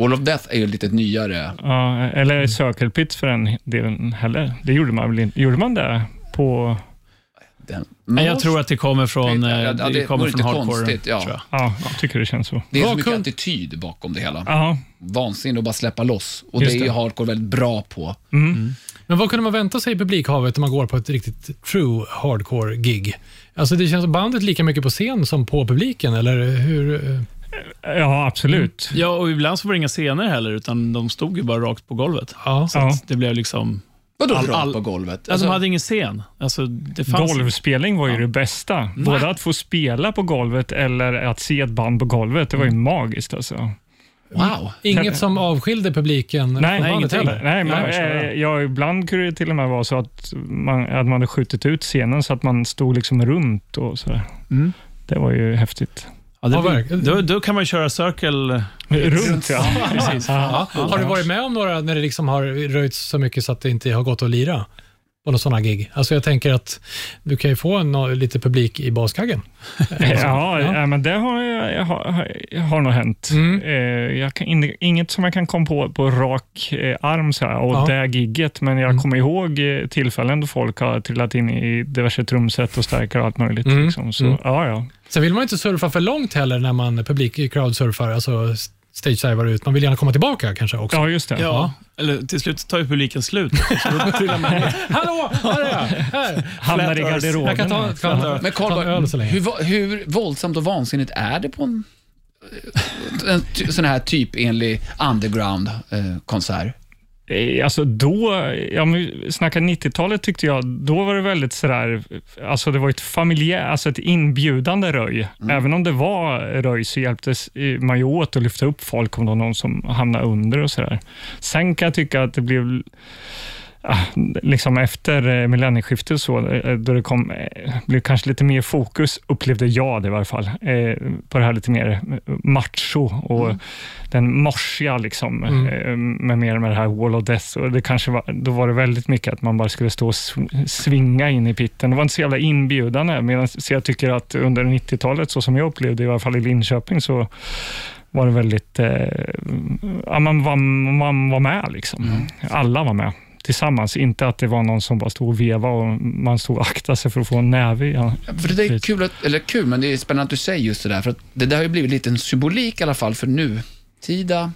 Speaker 4: Wall of Death är ju lite nyare.
Speaker 7: ja, eller Circle Pit för den delen heller. Det gjorde man väl inte? Gjorde man det på,
Speaker 4: Den.
Speaker 3: Nej, jag tror att det kommer från,
Speaker 4: Ja,
Speaker 3: eh,
Speaker 4: ja,
Speaker 3: det
Speaker 4: det
Speaker 3: kommer från hardcore.
Speaker 4: konstigt, ja.
Speaker 3: Tror jag.
Speaker 7: ja, jag tycker det känns så.
Speaker 4: Det är så mycket attityd bakom det hela.
Speaker 7: Ja,
Speaker 4: Vansinnigt att bara släppa loss. Och
Speaker 7: Just
Speaker 4: det är ju
Speaker 7: det.
Speaker 4: hardcore väldigt bra på.
Speaker 2: Men vad kunde man vänta sig i publikhavet när man går på ett riktigt true hardcore-gig? Alltså det känns som bandet lika mycket på scen som på publiken, eller hur?
Speaker 7: ja absolut.
Speaker 3: Ja, och ibland så var det inga scener heller, utan de stod ju bara rakt på golvet.
Speaker 2: Ja.
Speaker 3: Så
Speaker 7: Ja.
Speaker 3: det blev liksom...
Speaker 4: Vadå
Speaker 3: All- all-
Speaker 4: på golvet?
Speaker 3: Alltså, de hade ingen scen. Alltså, det fanns
Speaker 7: Golvspelning var ju det bästa. Både att få spela på golvet eller att se ett band på golvet. Det var ju magiskt alltså.
Speaker 4: Wow.
Speaker 2: Inget som avskilde publiken
Speaker 7: Nej, ingenting.
Speaker 2: heller?
Speaker 7: Nej, men,
Speaker 2: Nej,
Speaker 7: eh, ja, ibland kunde det till och med vara så att man, att man hade skjutit ut scenen så att man stod liksom runt och sådär.
Speaker 3: Mm.
Speaker 7: Det var ju häftigt.
Speaker 3: Ja, det, då, då kan man köra circle.
Speaker 7: Runt, ja.
Speaker 3: Precis.
Speaker 7: Ja.
Speaker 2: Ja. Har du varit med om några när det liksom har röjts så mycket så att det inte har gått att lira? På några sådana gig? Alltså jag tänker att du kan ju få nå- lite publik i baskaggen.
Speaker 7: Ja,
Speaker 2: Ja.
Speaker 7: ja. men det har, jag, har, har nog hänt.
Speaker 2: Mm.
Speaker 7: Eh, kan, in- inget som jag kan komma på på rak eh, arm så här, och
Speaker 2: Ja.
Speaker 7: det gigget, men jag
Speaker 2: Mm.
Speaker 7: kommer ihåg eh, tillfällen då folk har trillat in i diverse trumset och stärkare och allt möjligt.
Speaker 2: Mm.
Speaker 7: Liksom. Så,
Speaker 2: Mm.
Speaker 7: ja, ja.
Speaker 2: Sen vill man inte surfa för långt heller när man publik crowdsurfar, alltså stage-divar ut. Man vill gärna komma tillbaka kanske också.
Speaker 7: ja, just det.
Speaker 3: Ja. Eller till slut tar ju publiken slut.
Speaker 2: Hallå, här är jag! Här.
Speaker 7: Hamnar i garderoben.
Speaker 2: Jag kan ta, kan ta,
Speaker 4: Men
Speaker 2: ta en öl så länge.
Speaker 4: hur, hur våldsamt och vansinnigt är det på en, en sån här typenlig underground-konsert?
Speaker 7: Eh, Alltså då, ja, men vi snackar 90-talet tyckte jag, då var det väldigt sådär, alltså det var ett familjärt, alltså ett inbjudande röj. Även om det var röj så hjälptes eh, man ju åt att lyfta upp folk om det var någon som hamnade under och sådär. Sen kan jag tycka att det blev liksom efter eh, millennieskiftet så, eh, då det kom, eh, blev kanske lite mer fokus, upplevde jag det i varje fall, eh, på det här lite mer macho och den morsiga liksom,
Speaker 2: Mm.
Speaker 7: eh, med mer med det här Wall of Death. Och det kanske var, då var det väldigt mycket att man bara skulle stå och sv- svinga in i pitten. Det var inte så jävla inbjudande, medan så jag tycker att under 90-talet, så som jag upplevde i alla fall i Linköping, så var det väldigt... Eh, ja, man, var, man var med. Liksom. Alla var med tillsammans. Inte att det var någon som bara stod och vevade och man stod och aktade sig för att få en näve. Ja.
Speaker 4: För det är kul, att, eller kul, men det är spännande att du säger just det där, för det där har ju blivit lite en symbolik i alla fall för nutida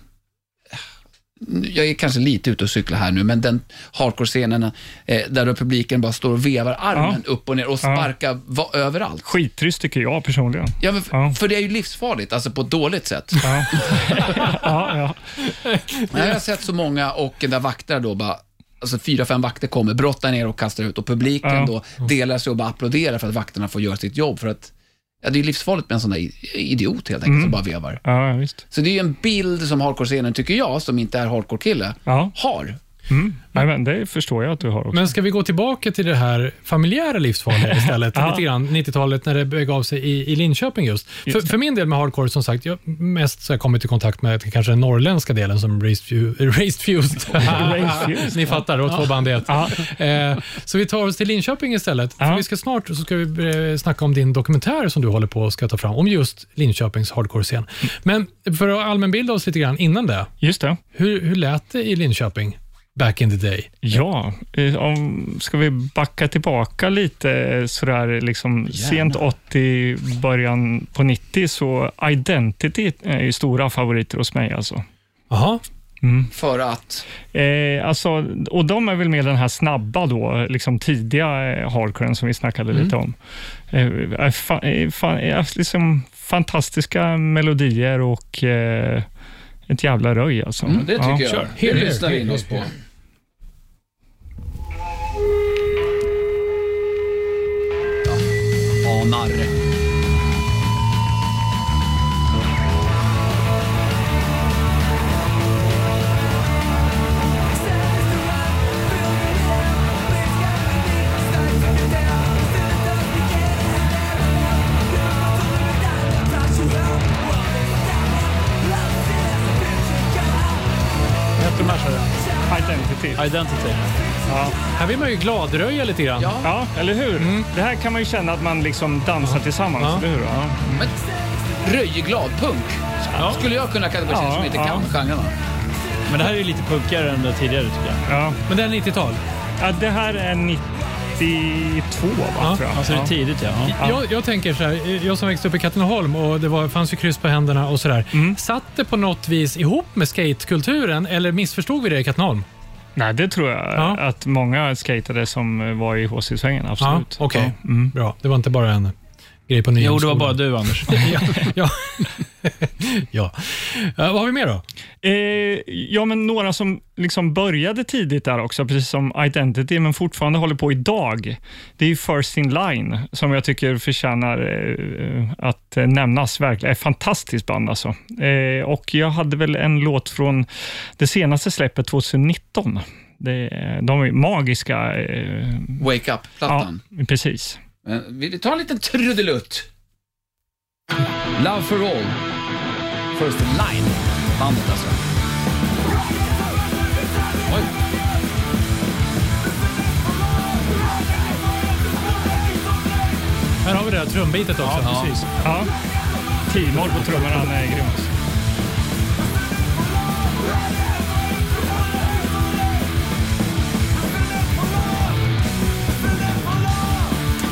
Speaker 4: jag är kanske lite ute och cyklar här nu, men den hardcore-scenen eh, där publiken bara står och vevar armen upp och ner och sparkar va- överallt.
Speaker 7: Skittrist tycker jag personligen.
Speaker 4: Ja,
Speaker 7: Ja.
Speaker 4: För det är ju livsfarligt, alltså på ett dåligt sätt.
Speaker 7: Ja. ja, ja.
Speaker 4: Jag har sett så många och där vakter då bara Alltså fyra, fem vakter kommer, brottar ner och kastar ut och publiken
Speaker 7: Ja.
Speaker 4: då delar sig och bara applåderar för att vakterna får göra sitt jobb. För att, ja, det är livsfarligt med en sån där idiot helt enkelt som bara vevar.
Speaker 7: ja.
Speaker 4: Så det är ju en bild som hardcore-scenen, tycker jag, som inte är hardcore-kille,
Speaker 7: Ja.
Speaker 4: har.
Speaker 7: Mm. Men det förstår jag att du har också.
Speaker 2: Men ska vi gå tillbaka till det här familjära livsfarliga istället?
Speaker 7: Ja.
Speaker 2: Lite grann, 90-talet när det begav sig i, i Linköping just. För, för min del med hardcore, som sagt, jag mest så jag kommit i kontakt med kanske den norrländska delen som Raised Fu- Raised Fused. Ni fattar, det var två band i ett. Eh, så vi tar oss till Linköping istället. För vi ska snart så ska vi eh, snacka om din dokumentär som du håller på att ska ta fram, om just Linköpings hardcore-scen. Men för att allmänbilda oss lite grann innan det,
Speaker 7: Just det.
Speaker 2: hur, hur lät det i Linköping back in the day?
Speaker 7: Ja, eh, om, ska vi backa tillbaka lite eh, sådär liksom sent 80, början på 90 så Identity är ju stora favoriter hos mig alltså.
Speaker 2: Jaha,
Speaker 4: För att,
Speaker 7: Eh, alltså, och de är väl med den här snabba då, liksom tidiga eh, hardcoren som vi snackade lite om. Eh, är fa, eh, fa, eh, liksom fantastiska melodier och eh, ett jävla röj alltså.
Speaker 4: mm, det tycker
Speaker 7: Ja.
Speaker 4: jag. Det lyssnar vi in oss på.
Speaker 2: Here.
Speaker 4: Anar.
Speaker 2: Vad heter de här, sa du?
Speaker 7: Identity.
Speaker 3: Identity.
Speaker 2: Här vill man ju gladröja lite grann.
Speaker 4: Ja.
Speaker 7: Ja, eller hur? Det här kan man ju känna att man liksom dansar tillsammans,
Speaker 2: Ja.
Speaker 7: eller hur? Ja.
Speaker 4: Men röjglad punk skulle jag kunna kategorisera
Speaker 7: Ja,
Speaker 4: som inte
Speaker 7: ja.
Speaker 4: kan genrerna.
Speaker 3: Men det här är ju lite punkigare än det tidigare tycker jag.
Speaker 7: Ja.
Speaker 2: Men det är 90-tal.
Speaker 7: ja, det här är 92, va,
Speaker 2: Ja.
Speaker 7: tror jag.
Speaker 3: Alltså det är tidigt ja. ja.
Speaker 2: Jag, jag tänker så här, jag som växte upp i Katrineholm och det var, fanns ju kryss på händerna och sådär.
Speaker 7: Mm.
Speaker 2: Satt det på något vis ihop med skatekulturen eller missförstod vi det i Katrineholm?
Speaker 7: Nej, det tror jag
Speaker 2: Ja.
Speaker 7: att många skatade som var i HC-svängen, absolut.
Speaker 2: Ja, okej.
Speaker 7: Ja. Mm.
Speaker 2: Bra, det var inte bara en grej på
Speaker 3: Jo, det var bara du Anders.
Speaker 2: ja. ja. ja. Eh, vad har vi mer då?
Speaker 7: Eh, ja, men några som liksom började tidigt där också, precis som Identity, men fortfarande håller på idag. Det är ju First In Line, som jag tycker förtjänar eh, att eh, nämnas. Verkligen. Ett fantastiskt band alltså. Eh, och jag hade väl en låt från det senaste släppet 2019. Det, de är magiska. Eh,
Speaker 4: Wake
Speaker 7: ja,
Speaker 4: Up-plattan.
Speaker 7: precis.
Speaker 4: Men Vi tar en liten trudelutt. Love for all. First in line. Bandet alltså. Oj.
Speaker 2: Här har vi det där trumbitet också.
Speaker 7: Ja, precis. Ja. Timor på trummorna, han är grym.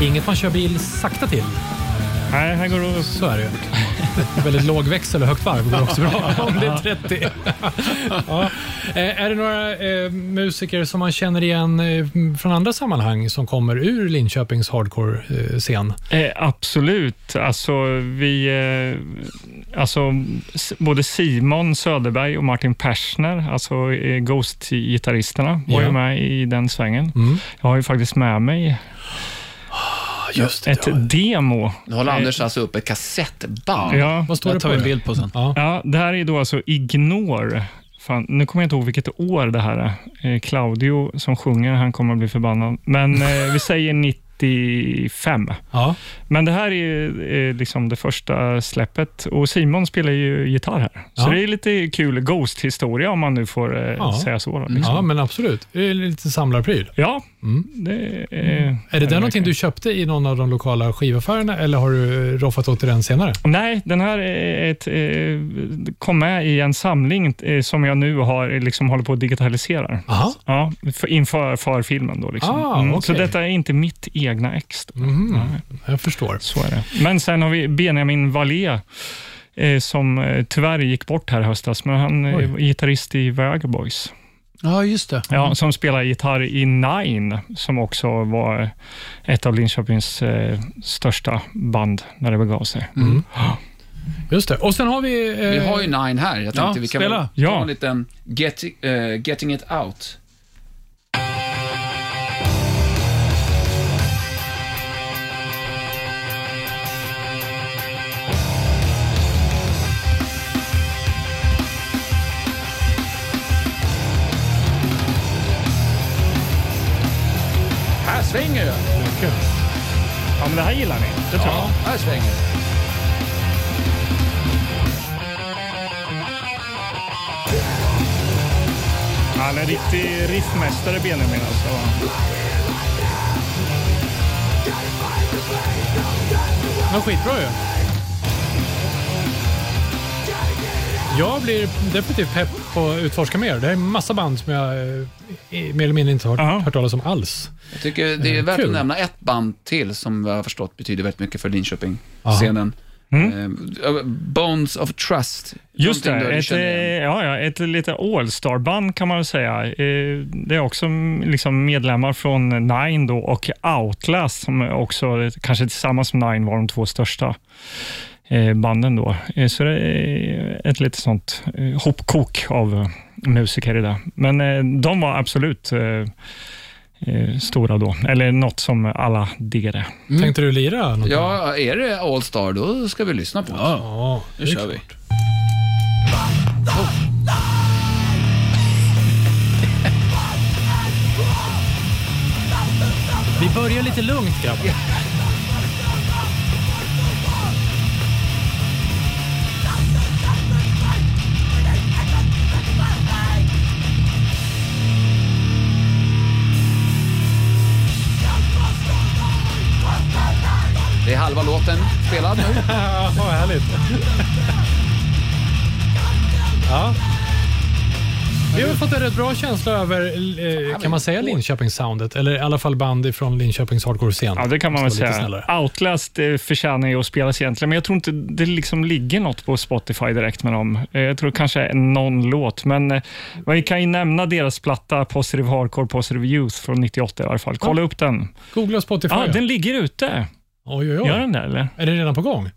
Speaker 2: Inget man kör bil sakta till.
Speaker 7: Nej, här går det
Speaker 2: Så är det ju. Väldigt låg växel och högt varv går också bra om det är 30. ja. Eh, Är det några eh, musiker som man känner igen eh, från andra sammanhang som kommer ur Linköpings hardcore-scen?
Speaker 7: Absolut. Alltså, vi, alltså, både Simon Söderberg och Martin Persner, alltså Ghost-gitarristerna, var
Speaker 2: Ja.
Speaker 7: ju med i den svängen.
Speaker 2: Mm.
Speaker 7: Jag har ju faktiskt med mig
Speaker 2: Just
Speaker 7: ett demo.
Speaker 4: Nu håller Anders alltså upp ett kassettband.
Speaker 7: Eh, Ja,
Speaker 2: Vad står
Speaker 3: Det
Speaker 2: det
Speaker 3: tar vi en
Speaker 2: det?
Speaker 3: bild på sen.
Speaker 2: Ja.
Speaker 7: ja, det här är då alltså Ignore. Fan, nu kommer jag inte ihåg vilket år det här är. Eh, Claudio som sjunger, han kommer att bli förbannad. Men eh, vi säger 90 95.
Speaker 2: Ja.
Speaker 7: Men det här är, är liksom det första släppet och Simon spelar ju gitarr här. Så
Speaker 2: Ja.
Speaker 7: det är lite kul Ghost-historia om man nu får eh,
Speaker 2: Ja.
Speaker 7: säga så. Då, liksom.
Speaker 2: ja, men absolut. Det är lite samlarpryl.
Speaker 7: Ja,
Speaker 2: Mm.
Speaker 7: det är...
Speaker 2: Är det där någonting du köpte i någon av de lokala skivaffärerna eller har du eh, roffat åt dig den senare?
Speaker 7: Nej, den här är ett, eh, kom med i en samling eh, som jag nu har, eh, liksom håller på att digitalisera.
Speaker 2: Aha.
Speaker 7: Ja, för, inför för filmen. Då, liksom.
Speaker 2: Ah,
Speaker 7: mm,
Speaker 2: okej.
Speaker 7: Så detta är inte mitt egna ex.
Speaker 2: Mhm.
Speaker 7: Nej,
Speaker 2: Jag förstår.
Speaker 7: så är det. Men sen har vi Benjamin Wallé, eh, som eh, tyvärr gick bort här i höstas, men han är
Speaker 2: Oj.
Speaker 7: gitarrist i Viagra Boys.
Speaker 3: Ja, just det.
Speaker 7: Ja, som spelar gitarr i Nine, som också var ett av Linköpings eh, största band när det begav sig.
Speaker 2: Mm. Just det. Och sen har vi... Eh,
Speaker 4: Vi har ju Nine här. Jag tänkte
Speaker 3: Ja,
Speaker 4: vi kan
Speaker 3: spela.
Speaker 4: ta
Speaker 7: Ja.
Speaker 4: en liten get, eh, Getting It Out. Svänger det.
Speaker 7: Ja, men det här gillar ni. Det tror jag.
Speaker 4: Här svänger det.
Speaker 7: Han är en riktig riffmästare, Benjamin. Alltså.
Speaker 2: Ja, skitbra ju. Jag blir definitivt pepp på att utforska mer. Det är en massa band som jag eh, mer eller mindre inte har
Speaker 7: Ja.
Speaker 2: hört talas om alls.
Speaker 4: Jag tycker det är
Speaker 2: Eh,
Speaker 4: värt
Speaker 2: kul.
Speaker 4: att nämna ett band till som jag har förstått betyder väldigt mycket för Linköping-scenen. Eh, Bones of Trust.
Speaker 7: Mm. Just det, ett, eh, ja, ja, ett lite All-star-band kan man väl säga. Eh, Det är också mm, liksom medlemmar från Nine då och Outlast som är också, eh, kanske tillsammans med Nine, var de två största eh, banden då. Eh, Så det är ett lite sånt eh, hopkok av eh, musiker i det. Men eh, de var absolut eh, eh, stora då, eller något som alla diggade.
Speaker 2: Tänkte du lira något?
Speaker 4: Ja, är det All Star då ska vi lyssna på det.
Speaker 2: ja
Speaker 4: Nu kör vi.
Speaker 2: Vi börjar lite lugnt grabbar.
Speaker 4: Det är halva låten spelad nu.
Speaker 2: Ja, vad härligt. Ja. Vi har fått en rätt bra känsla över, eh, kan man säga Linköpings-soundet? Eller i alla fall band från Linköpings hardcore-scen.
Speaker 7: Ja, det kan man väl säga.
Speaker 2: snällare.
Speaker 7: Outlast eh, förtjänar ju att spelas egentligen, men jag tror inte det liksom ligger något på Spotify direkt med dem. Eh, Jag tror kanske någon låt, men vi kan ju nämna deras platta Positive Hardcore, Positive Youth från 98 i alla fall. Kolla upp den.
Speaker 2: Googla Spotify.
Speaker 7: Ja, den ligger ute.
Speaker 2: Oj, oj, oj.
Speaker 7: Gör den det eller?
Speaker 2: Är det redan på gång?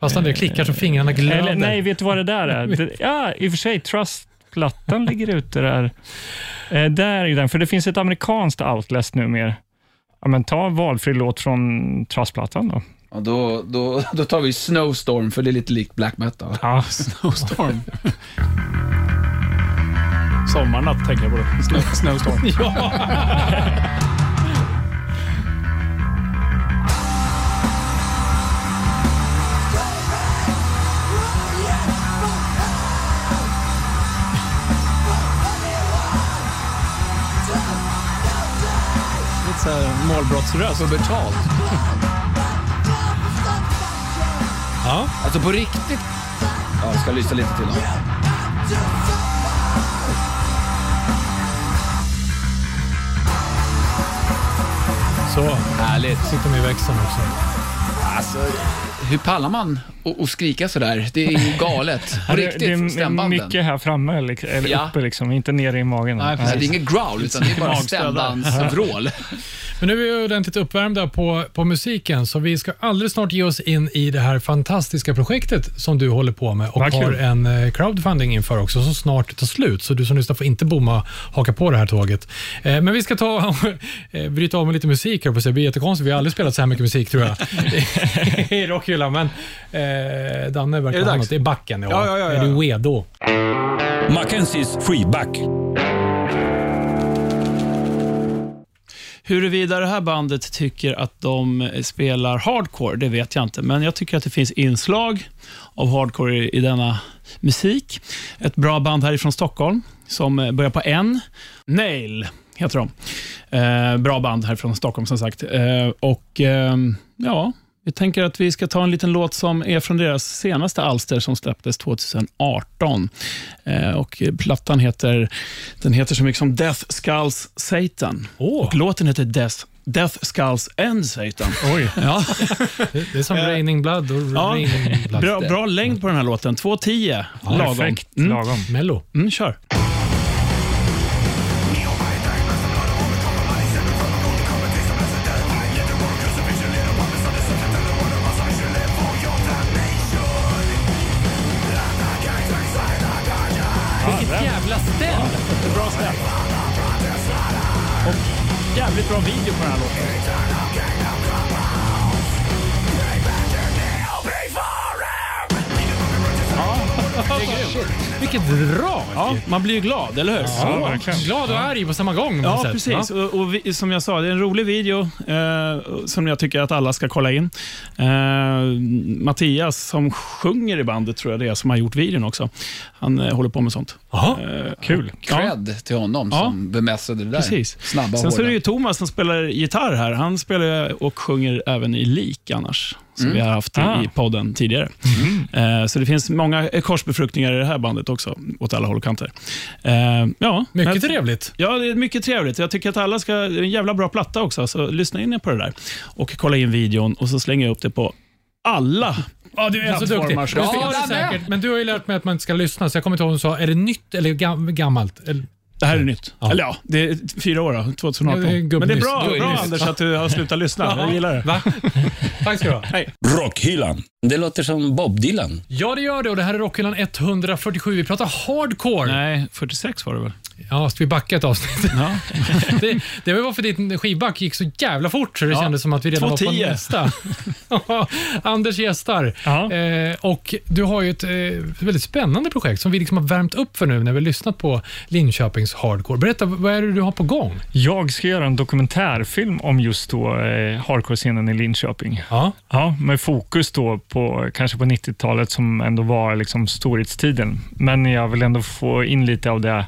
Speaker 2: Fast det klickar så fingrarna glöder.
Speaker 7: eller? Nej, vet du vad det där är? Det, ja, i och för sig, Trust-plattan ligger ute där. Eh, där är den, för det finns ett amerikanskt Outlast numera. Ja, men ta valfri låt från Trust-plattan då.
Speaker 4: Ja, då, då, då tar vi Snowstorm, för det är lite likt black metal.
Speaker 7: Ja,
Speaker 3: Snowstorm. Sommarnatt tänker jag på. Det. Snow, snowstorm. Lite såhär målbrottsröst.
Speaker 4: Pubertalt.
Speaker 2: Ja.
Speaker 4: Alltså på riktigt. Ja, jag ska lyssna lite till. Då.
Speaker 2: Så,
Speaker 4: Härligt.
Speaker 2: sitter med i växeln också.
Speaker 4: Alltså, hur pallar man att skrika sådär? Det är ju galet. På
Speaker 7: det,
Speaker 4: riktigt,
Speaker 7: det är
Speaker 4: stämbanden.
Speaker 7: mycket här framme, eller,
Speaker 4: Ja.
Speaker 7: uppe, liksom, inte nere i magen.
Speaker 3: Nej,
Speaker 4: Nej, det är inget growl, utan det är bara
Speaker 3: där.
Speaker 4: stämbandsvrål.
Speaker 2: Men nu är vi ordentligt uppvärmda på, på musiken, så vi ska alldeles snart ge oss in i det här fantastiska projektet som du håller på med och har en eh, crowdfunding inför också, som snart tar slut. Så du som lyssnar får inte bomma, haka på det här tåget. Eh, men vi ska ta eh, bryta av med lite musik här på sig. Det blir jättekonstigt. Vi har aldrig spelat så här mycket musik tror jag i rockhyllan. Men eh, Danne verkar ha något. Det är backen. Ja.
Speaker 3: Ja, ja, ja,
Speaker 2: Är du redo?
Speaker 1: Mackenzies Freeback.
Speaker 3: Huruvida det här bandet tycker att de spelar hardcore, det vet jag inte. Men jag tycker att det finns inslag av hardcore i, i denna musik. Ett bra band härifrån Stockholm som eh, börjar på N. Nail heter de. Eh, bra band härifrån Stockholm som sagt. Eh, och ehm, ja, vi tänker att vi ska ta en liten låt som är från deras senaste alster som släpptes 2018. Eh, och plattan heter, den heter så mycket som Death Skulls Satan. Och låten heter Death, Death Skulls and Satan.
Speaker 2: Oj.
Speaker 3: Ja,
Speaker 2: Det är som Raining Blood och
Speaker 3: ja.
Speaker 2: Raining Blood.
Speaker 3: Bra, bra längd på den här låten. 2.10. lagom.
Speaker 7: Perfekt,
Speaker 3: Mm.
Speaker 7: lagom.
Speaker 2: Mello.
Speaker 3: Mm, kör. Jävligt bra video på den här låten.
Speaker 2: Vilket drag!
Speaker 3: Ja, man blir ju glad, eller hur?
Speaker 7: Ja.
Speaker 2: Glad och arg på samma gång.
Speaker 3: Ja,
Speaker 2: sätt,
Speaker 3: precis.
Speaker 2: va?
Speaker 3: Och, och vi, som jag sa, det är en rolig video eh, som jag tycker att alla ska kolla in. Eh, Mattias, som sjunger i bandet, tror jag det är, som har gjort videon också. Han eh, håller på med sånt.
Speaker 2: Jaha.
Speaker 3: Eh,
Speaker 7: Kul.
Speaker 4: Cred till honom
Speaker 3: Ja.
Speaker 4: som bemästrade det där.
Speaker 3: Precis.
Speaker 4: Snabba
Speaker 3: Sen så är det ju Thomas som spelar gitarr här. Han spelar och sjunger även i lik annars, som vi har haft i,
Speaker 7: Ah.
Speaker 3: i podden tidigare. Eh, så det finns många korsbefruktningar i det här bandet också, åt alla håll och kanter. Eh, ja,
Speaker 2: Mycket
Speaker 3: men-
Speaker 2: trevligt.
Speaker 3: Ja, det är mycket trevligt. Jag tycker att alla ska... Det är en jävla bra platta också, så lyssna in på det där. Och kolla in videon och så slänger jag upp det på alla
Speaker 2: Ja, du är så duktig. Du
Speaker 3: som
Speaker 2: ja, det är säkert. Men du har ju lärt mig att man inte ska lyssna, så jag kommer inte ihåg om du sa, är det nytt eller gam- gammalt? Eller,
Speaker 3: Det här är nytt.
Speaker 2: Ja.
Speaker 3: Eller ja, det är fyra år då, 2018.
Speaker 2: Ja, det är gubbnyss.
Speaker 3: Men det är bra, bra. Anders att du har slutat lyssna. Jag gillar det.
Speaker 2: Va? Tack ska du ha.
Speaker 3: Hej.
Speaker 1: Rockhyllan. Det låter som Bob Dylan.
Speaker 2: Ja, det gör det och det här är Rockhyllan 147. Vi pratar hardcore.
Speaker 3: Nej, 46 var det väl?
Speaker 2: Ja, ska vi backa ett avsnitt?
Speaker 3: Ja.
Speaker 2: det, det var varför ditt skivback gick så jävla fort så det
Speaker 3: Ja.
Speaker 2: kändes som att vi redan var på
Speaker 3: 2.10.
Speaker 2: nästa. Anders gästar.
Speaker 7: Ja.
Speaker 2: Eh, och du har ju ett eh, väldigt spännande projekt som vi liksom har värmt upp för nu när vi har lyssnat på Linköpings hardcore. Berätta, vad är det du har på gång?
Speaker 7: Jag ska göra en dokumentärfilm om just då eh, hardcore-scenen i Linköping.
Speaker 2: Ja.
Speaker 7: Ja, med fokus då på kanske på 90-talet som ändå var liksom storhetstiden. Men jag vill ändå få in lite av det,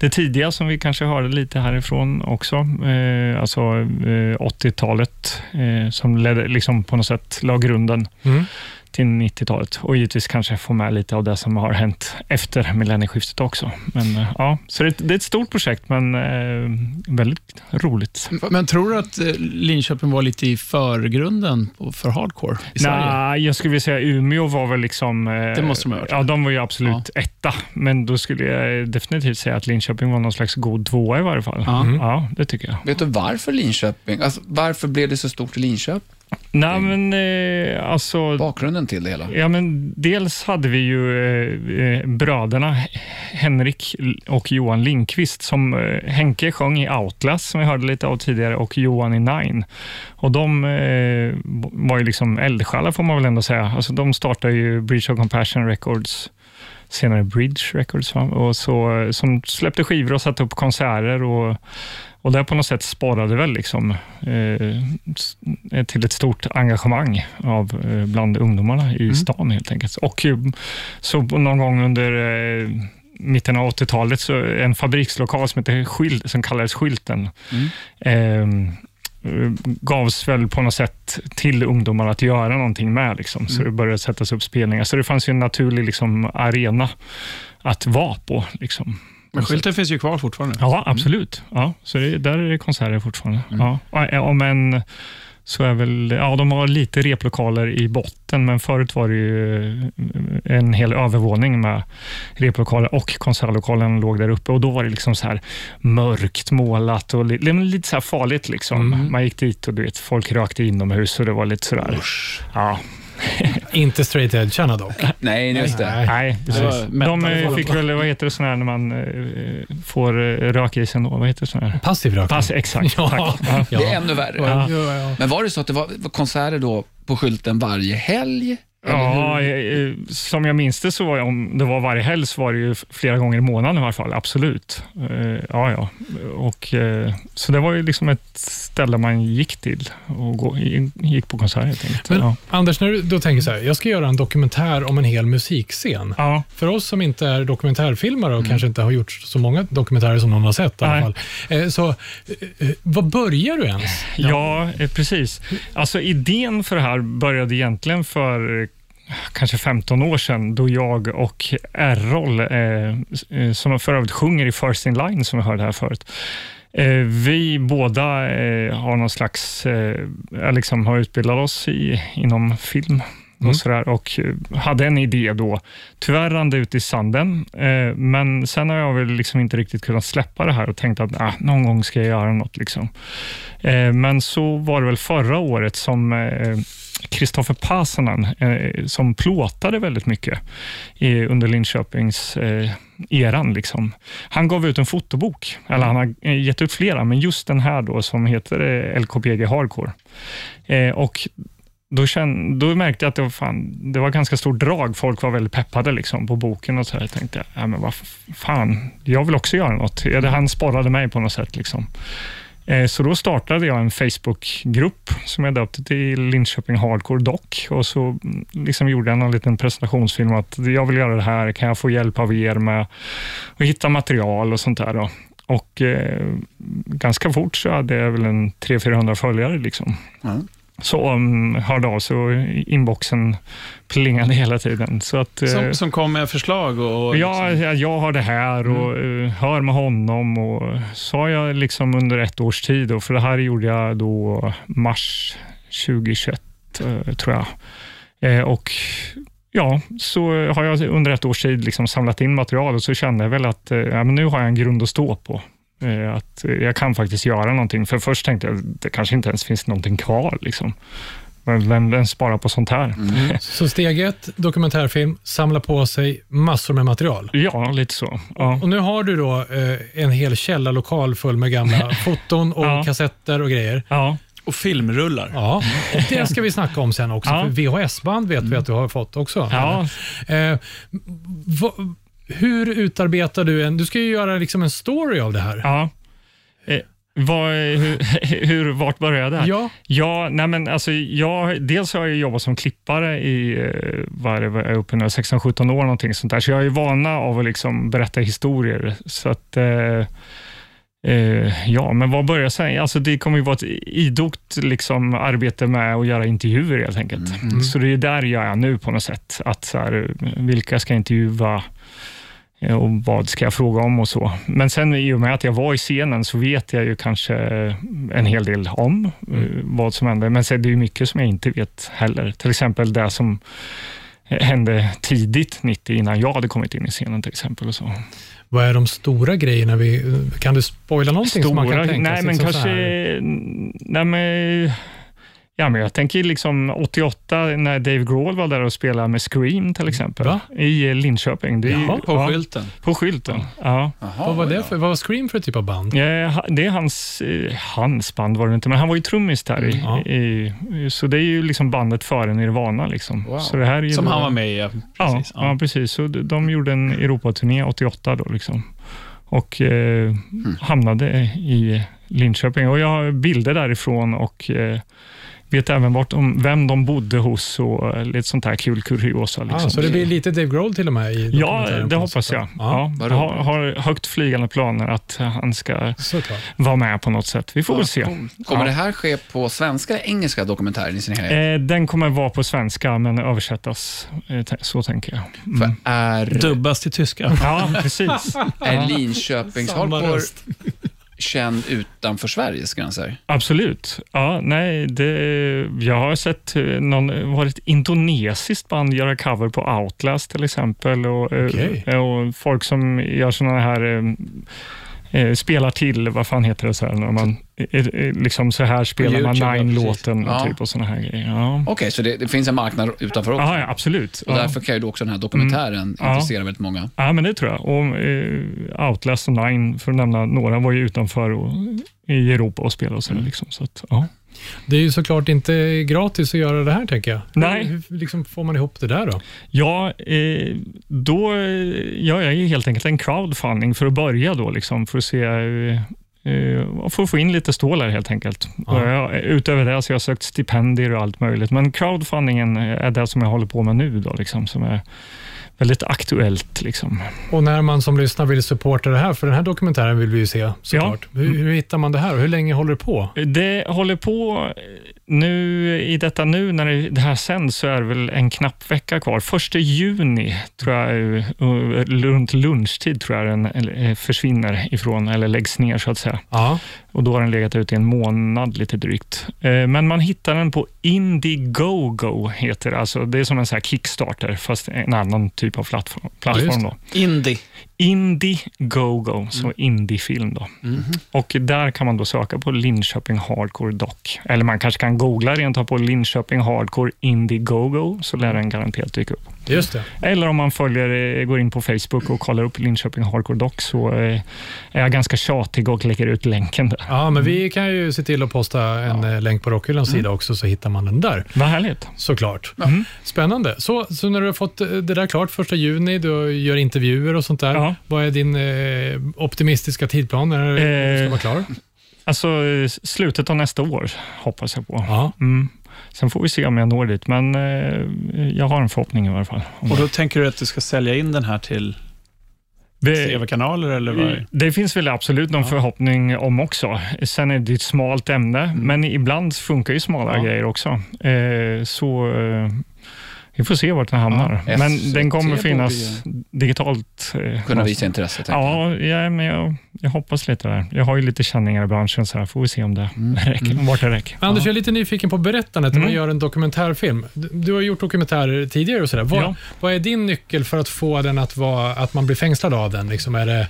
Speaker 7: det tidiga som vi kanske hörde lite härifrån också. Eh, alltså eh, 80-talet eh, som ledde, liksom på något sätt la grunden
Speaker 2: Mm
Speaker 7: till 90-talet och givetvis kanske få med lite av det som har hänt efter millennieskiftet också. Men eh, ja, så det, det är ett stort projekt men eh, väldigt roligt.
Speaker 3: Men tror du att eh, Linköping var lite i förgrunden på- för hardcore i Sverige?
Speaker 7: Nej, jag skulle vilja säga Umeå var väl liksom... eh,
Speaker 3: Det måste de ha varit.
Speaker 7: Ja, de var ju absolut etta, men då skulle jag definitivt säga att Linköping var någon slags god tvåa i varje fall.
Speaker 3: Ja.
Speaker 7: Ja, det tycker jag.
Speaker 4: Vet du varför Linköping? Alltså, varför blev det så stort i Linköping?
Speaker 7: Nej, men eh, alltså...
Speaker 4: Bakgrunden till det hela?
Speaker 7: Ja, men dels hade vi ju eh, eh, bröderna Henrik och Johan Lindqvist som eh, Henke sjöng i Outlast, som vi hörde lite av tidigare, och Johan i Nine. Och de eh, var ju liksom eldsjälar får man väl ändå säga. Alltså, de startade ju Bridge of Compassion Records, senare Bridge Records, och så, som släppte skivor och satte upp konserter. och och det på något sätt sporrade väl liksom, eh, till ett stort engagemang av, eh, bland ungdomarna i stan helt enkelt. Och så någon gång under eh, mitten av 80-talet, så en fabrikslokal som, heter Skyl- som kallades Skylten, eh, eh, gavs väl på något sätt till ungdomar att göra någonting med. Liksom. Så det började sättas upp spelningar. Så det fanns en naturlig liksom, arena att vara på. Liksom.
Speaker 3: Men skylten finns ju kvar fortfarande.
Speaker 7: Ja, absolut. Ja, så det, där är det konserter fortfarande. Ja, och- och men så är väl, ja, de har lite replokaler i botten, men förut var det ju eh, en hel övervåning med replokaler och konsertlokalen låg där uppe och då var det liksom så här mörkt målat och li, li- lite så här farligt. Liksom. Man gick dit och du vet, folk rökte inomhus och det var lite sådär. Ja,
Speaker 2: Inte straight edge dock.
Speaker 4: Nej, just det.
Speaker 2: Nej.
Speaker 7: precis. De eh, fick väl, vad heter det, sån här när man eh, får eh, röka i sig ändå? Vad heter det? Sån här?
Speaker 2: Passiv rökning.
Speaker 7: Pass, exakt.
Speaker 2: Ja.
Speaker 7: Tack. Ja.
Speaker 4: Det är ännu värre.
Speaker 2: Ja.
Speaker 4: Men var det så att det var var konserter då på skylten varje helg?
Speaker 7: Ja, eh, som jag minns det så var om det var varje helg så var det ju flera gånger i månaden i alla fall, absolut. Eh, Ja, ja. Och, eh, så det var ju liksom ett ställe man gick till och gick på konsert helt enkelt.
Speaker 2: Men
Speaker 7: ja.
Speaker 2: Anders, när du då tänker så här, jag ska göra en dokumentär om en hel musikscen.
Speaker 7: Ja.
Speaker 2: För oss som inte är dokumentärfilmare och kanske inte har gjort så många dokumentärer som någon har sett i alla fall. Eh, Så, eh, eh, vad börjar du ens?
Speaker 7: Ja, eh, precis. Alltså idén för det här började egentligen för eh, kanske 15 år sedan då jag och Errol, eh, eh, som för övrigt sjunger i First In Line, som vi hörde här förut, eh, vi båda eh, har någon slags, liksom har utbildat oss i, inom film och, sådär, och hade en idé då. Tyvärr rann det ut i sanden, men sen har jag väl liksom inte riktigt kunnat släppa det här och tänkt att ah, någon gång ska jag göra något. Liksom. Men så var det väl förra året som Kristoffer Pasanen, eh, som plåtade väldigt mycket i, under Linköpings eh, eran. Liksom. Han gav ut en fotobok, eller han har eh, gett ut flera, men just den här då som heter eh, LKPG Hardcore. Eh, och då, känn, då märkte jag att det var, fan, det var ganska stort drag. Folk var väldigt peppade liksom, på boken och så här. Jag tänkte, ja, men vad fan, jag vill också göra något. Han sporrade mig på något sätt. Liksom. Eh, så då startade jag en Facebookgrupp som jag döpte till Linköping Hardcore Doc och så mm, liksom gjorde jag någon liten presentationsfilm att jag vill göra det här, kan jag få hjälp av er med att hitta material och sånt där. Då. Och eh, ganska fort så hade jag väl en 300-400 följare. Liksom.
Speaker 4: Mm.
Speaker 7: Så um, hörde av sig och inboxen plingade hela tiden. Så att, eh,
Speaker 3: Som, som kom med förslag och... och
Speaker 7: Ja,
Speaker 3: liksom,
Speaker 7: jag, har det här och eh, hör med honom. Och så har jag liksom under ett års tid, och för det här gjorde jag då mars 2021, eh, tror jag. Och ja, så har jag under ett års tid liksom samlat in material och så kände jag väl att ja, men nu har jag en grund att stå på. Eh, Att jag kan faktiskt göra någonting. För först tänkte jag att det kanske inte ens finns någonting kvar. Liksom. Men vem, vem sparar på sånt här?
Speaker 2: Så steg ett, dokumentärfilm, samla på sig massor med material.
Speaker 7: Ja, lite så. Ja.
Speaker 2: Och nu har du då eh, en hel källarlokal full med gamla foton och
Speaker 7: Ja.
Speaker 2: kassetter och grejer.
Speaker 7: Ja.
Speaker 3: och filmrullar.
Speaker 2: Ja, och det ska vi snacka om sen också.
Speaker 7: Ja.
Speaker 2: För VHS-band vet vi att du har fått också.
Speaker 7: Ja.
Speaker 2: Eh, va, hur utarbetar du en... Du ska ju göra liksom en story av det här.
Speaker 7: Ja. Eh, vad, hur, hur, vart började jag där?
Speaker 2: Ja.
Speaker 7: Ja, nej men alltså jag, dels har jag jobbat som klippare i eh, vad är det, uppe nu, 16-17 år, någonting sånt där. så jag är vana av att liksom berätta historier. Så att, eh, eh, ja, men vad börjar jag säga? Alltså det kommer ju vara ett idogt liksom, arbete med att göra intervjuer helt enkelt. Så det är där jag är nu på något sätt. Att så här, vilka ska jag intervjua? Eh, och vad ska jag fråga om och så. Men sen i och med att jag var i scenen så vet jag ju kanske en hel del om eh, vad som hände. Men sen, det är mycket som jag inte vet heller. Till exempel det som hände tidigt 90 innan jag hade kommit in i scenen till exempel. Och så.
Speaker 2: Vad är de stora grejerna? Vi, kan du spoila någonting som man kan tänka
Speaker 7: nej
Speaker 2: sig?
Speaker 7: men kanske, nej men, ja men jag tänker liksom 88 när Dave Grohl var där och spelade med Scream till exempel.
Speaker 2: Va?
Speaker 7: I eh, Linköping. Det är.
Speaker 3: På
Speaker 7: ja,
Speaker 3: skylten.
Speaker 7: På skylten, ja.
Speaker 2: Vad var det för, vad var Scream för typ av band?
Speaker 7: Ja, det är hans, eh, hans band var det inte, men han var ju trummis där. I,
Speaker 2: Ja.
Speaker 7: i, så det är ju liksom bandet före Nirvana. Liksom.
Speaker 4: Wow.
Speaker 7: Så det här är
Speaker 3: Som
Speaker 7: då,
Speaker 3: han var med i. ja,
Speaker 7: Ja,
Speaker 3: Precis.
Speaker 7: ja. precis. Så de, de gjorde en Europaturné 88 då. Liksom. Och eh, hamnade i Linköping. Och jag har bilder därifrån och eh, vet även vart de, vem de bodde hos och eh, lite sånt här kul kuriosa. Liksom.
Speaker 2: Ah, så det blir lite Dave Grohl till och med i
Speaker 7: Ja, det
Speaker 2: på
Speaker 7: hoppas jag. Ja, jag har, har högt flygande planer att han ska
Speaker 2: Såklart.
Speaker 7: vara med på något sätt. Vi får väl se.
Speaker 4: Kommer
Speaker 7: Ja.
Speaker 4: det här ske på svenska eller engelska dokumentären i sin helhet?
Speaker 7: Eh, den kommer vara på svenska, men översättas. Eh, så tänker jag. Mm.
Speaker 4: För är,
Speaker 3: Dubbas till tyska.
Speaker 7: Ja, precis.
Speaker 4: är Linköpings
Speaker 2: Samma
Speaker 4: hardcore
Speaker 2: röst.
Speaker 4: Känd utanför Sveriges gränser?
Speaker 7: Absolut. Ja, nej, det, jag har sett eh, någon, var det ett indonesiskt band göra cover på Outlast till exempel. Och, eh,
Speaker 2: Okej.
Speaker 7: och folk som gör sådana här eh, spelar till, vad fan heter det, så här, när man eh, eh, liksom så här spelar man
Speaker 4: YouTube, ja,
Speaker 7: Nine-låten.
Speaker 4: Ja.
Speaker 7: typ och såna här grejer. Ja,
Speaker 4: Okej, så det, det finns en marknad utanför också?
Speaker 7: ja, ja absolut.
Speaker 4: Och därför kan ju också den här dokumentären
Speaker 7: Ja.
Speaker 4: intressera väldigt många.
Speaker 7: Ja, men det tror jag. Och, eh, Outlast och Nine, för att nämna några, var ju utanför och, i Europa och spelade och sådär. Liksom, så att, ja.
Speaker 2: Det är ju såklart inte gratis att göra det här, tänker jag.
Speaker 7: Nej.
Speaker 2: Hur, liksom får man ihop det där då?
Speaker 7: Ja, eh, då gör jag helt enkelt en crowdfunding för att börja då, liksom, för att se eh, eh, för att få in lite stålar helt enkelt.
Speaker 2: Ja.
Speaker 7: Jag, utöver det så har jag sökt stipendier och allt möjligt, men crowdfundingen är det som jag håller på med nu, då, liksom, som är väldigt aktuellt. Liksom.
Speaker 2: Och när man som lyssnar vill supporta det här, för den här dokumentären vill vi ju se såklart. Hur, hur hittar man det här och hur länge håller det på?
Speaker 7: Det håller på nu, i detta nu när det- det här sänds så är det väl en knapp vecka kvar. Första juni, tror jag, eh, runt lunchtid tror jag den eh, försvinner ifrån, eller läggs ner så att säga.
Speaker 2: Ja.
Speaker 7: Och Då har den legat ute i en månad lite drygt. Eh, Men man hittar den på Indiegogo, heter det. Alltså, det är som en så här Kickstarter, fast en annan typ av plattform. då.
Speaker 4: Indie.
Speaker 7: Indiegogo, så indiefilm då. Och där kan man då söka på Linköping Hardcore Doc. Eller man kanske kan googla rent av på Linköping Hardcore Indiegogo, så lär den garanterat dyka upp.
Speaker 2: Just det.
Speaker 7: Eller om man följer, eh, går in på Facebook och kollar upp Linköping Hardcore Doc, så eh, är jag ganska tjatig och lägger ut länken där.
Speaker 2: Ja, men vi kan ju se till att posta en eh, länk på Rockhyllans
Speaker 7: Mm.
Speaker 2: sida också, så hittar man den där.
Speaker 7: Vad härligt.
Speaker 2: Såklart. Spännande. Så, så när du har fått eh, det där klart första juni, du gör intervjuer och sånt där.
Speaker 7: Ja.
Speaker 2: Vad är din eh, optimistiska tidplan när du ska
Speaker 7: Eh,
Speaker 2: vara klar?
Speaker 7: Alltså eh, slutet av nästa år hoppas jag på.
Speaker 2: Ja.
Speaker 7: Mm. Sen får vi se om jag når dit, men eh, jag har en förhoppning i alla fall.
Speaker 3: Och då tänker du att du ska sälja in den här till tv-kanaler eller vad? är det?
Speaker 7: Finns väl absolut någon förhoppning om också. Sen är det ett smalt ämne, men ibland funkar ju smala
Speaker 3: Ja.
Speaker 7: grejer också. Eh, så eh, vi får se vart den hamnar.
Speaker 4: Ja,
Speaker 7: men den kommer finnas digitalt. Eh,
Speaker 4: Kunna visa intresse.
Speaker 7: Ja, ja men jag, jag hoppas lite där. Jag har ju lite känningar i branschen, så här får vi se om det räcker, vart det räcker.
Speaker 2: Anders, jag är lite nyfiken på berättandet när man
Speaker 7: Mm.
Speaker 2: gör en dokumentärfilm. Du, du har gjort dokumentärer tidigare och sådär. Vad,
Speaker 7: Ja.
Speaker 2: vad är din nyckel för att få den att vara, att man blir fängslad av den? Liksom är det,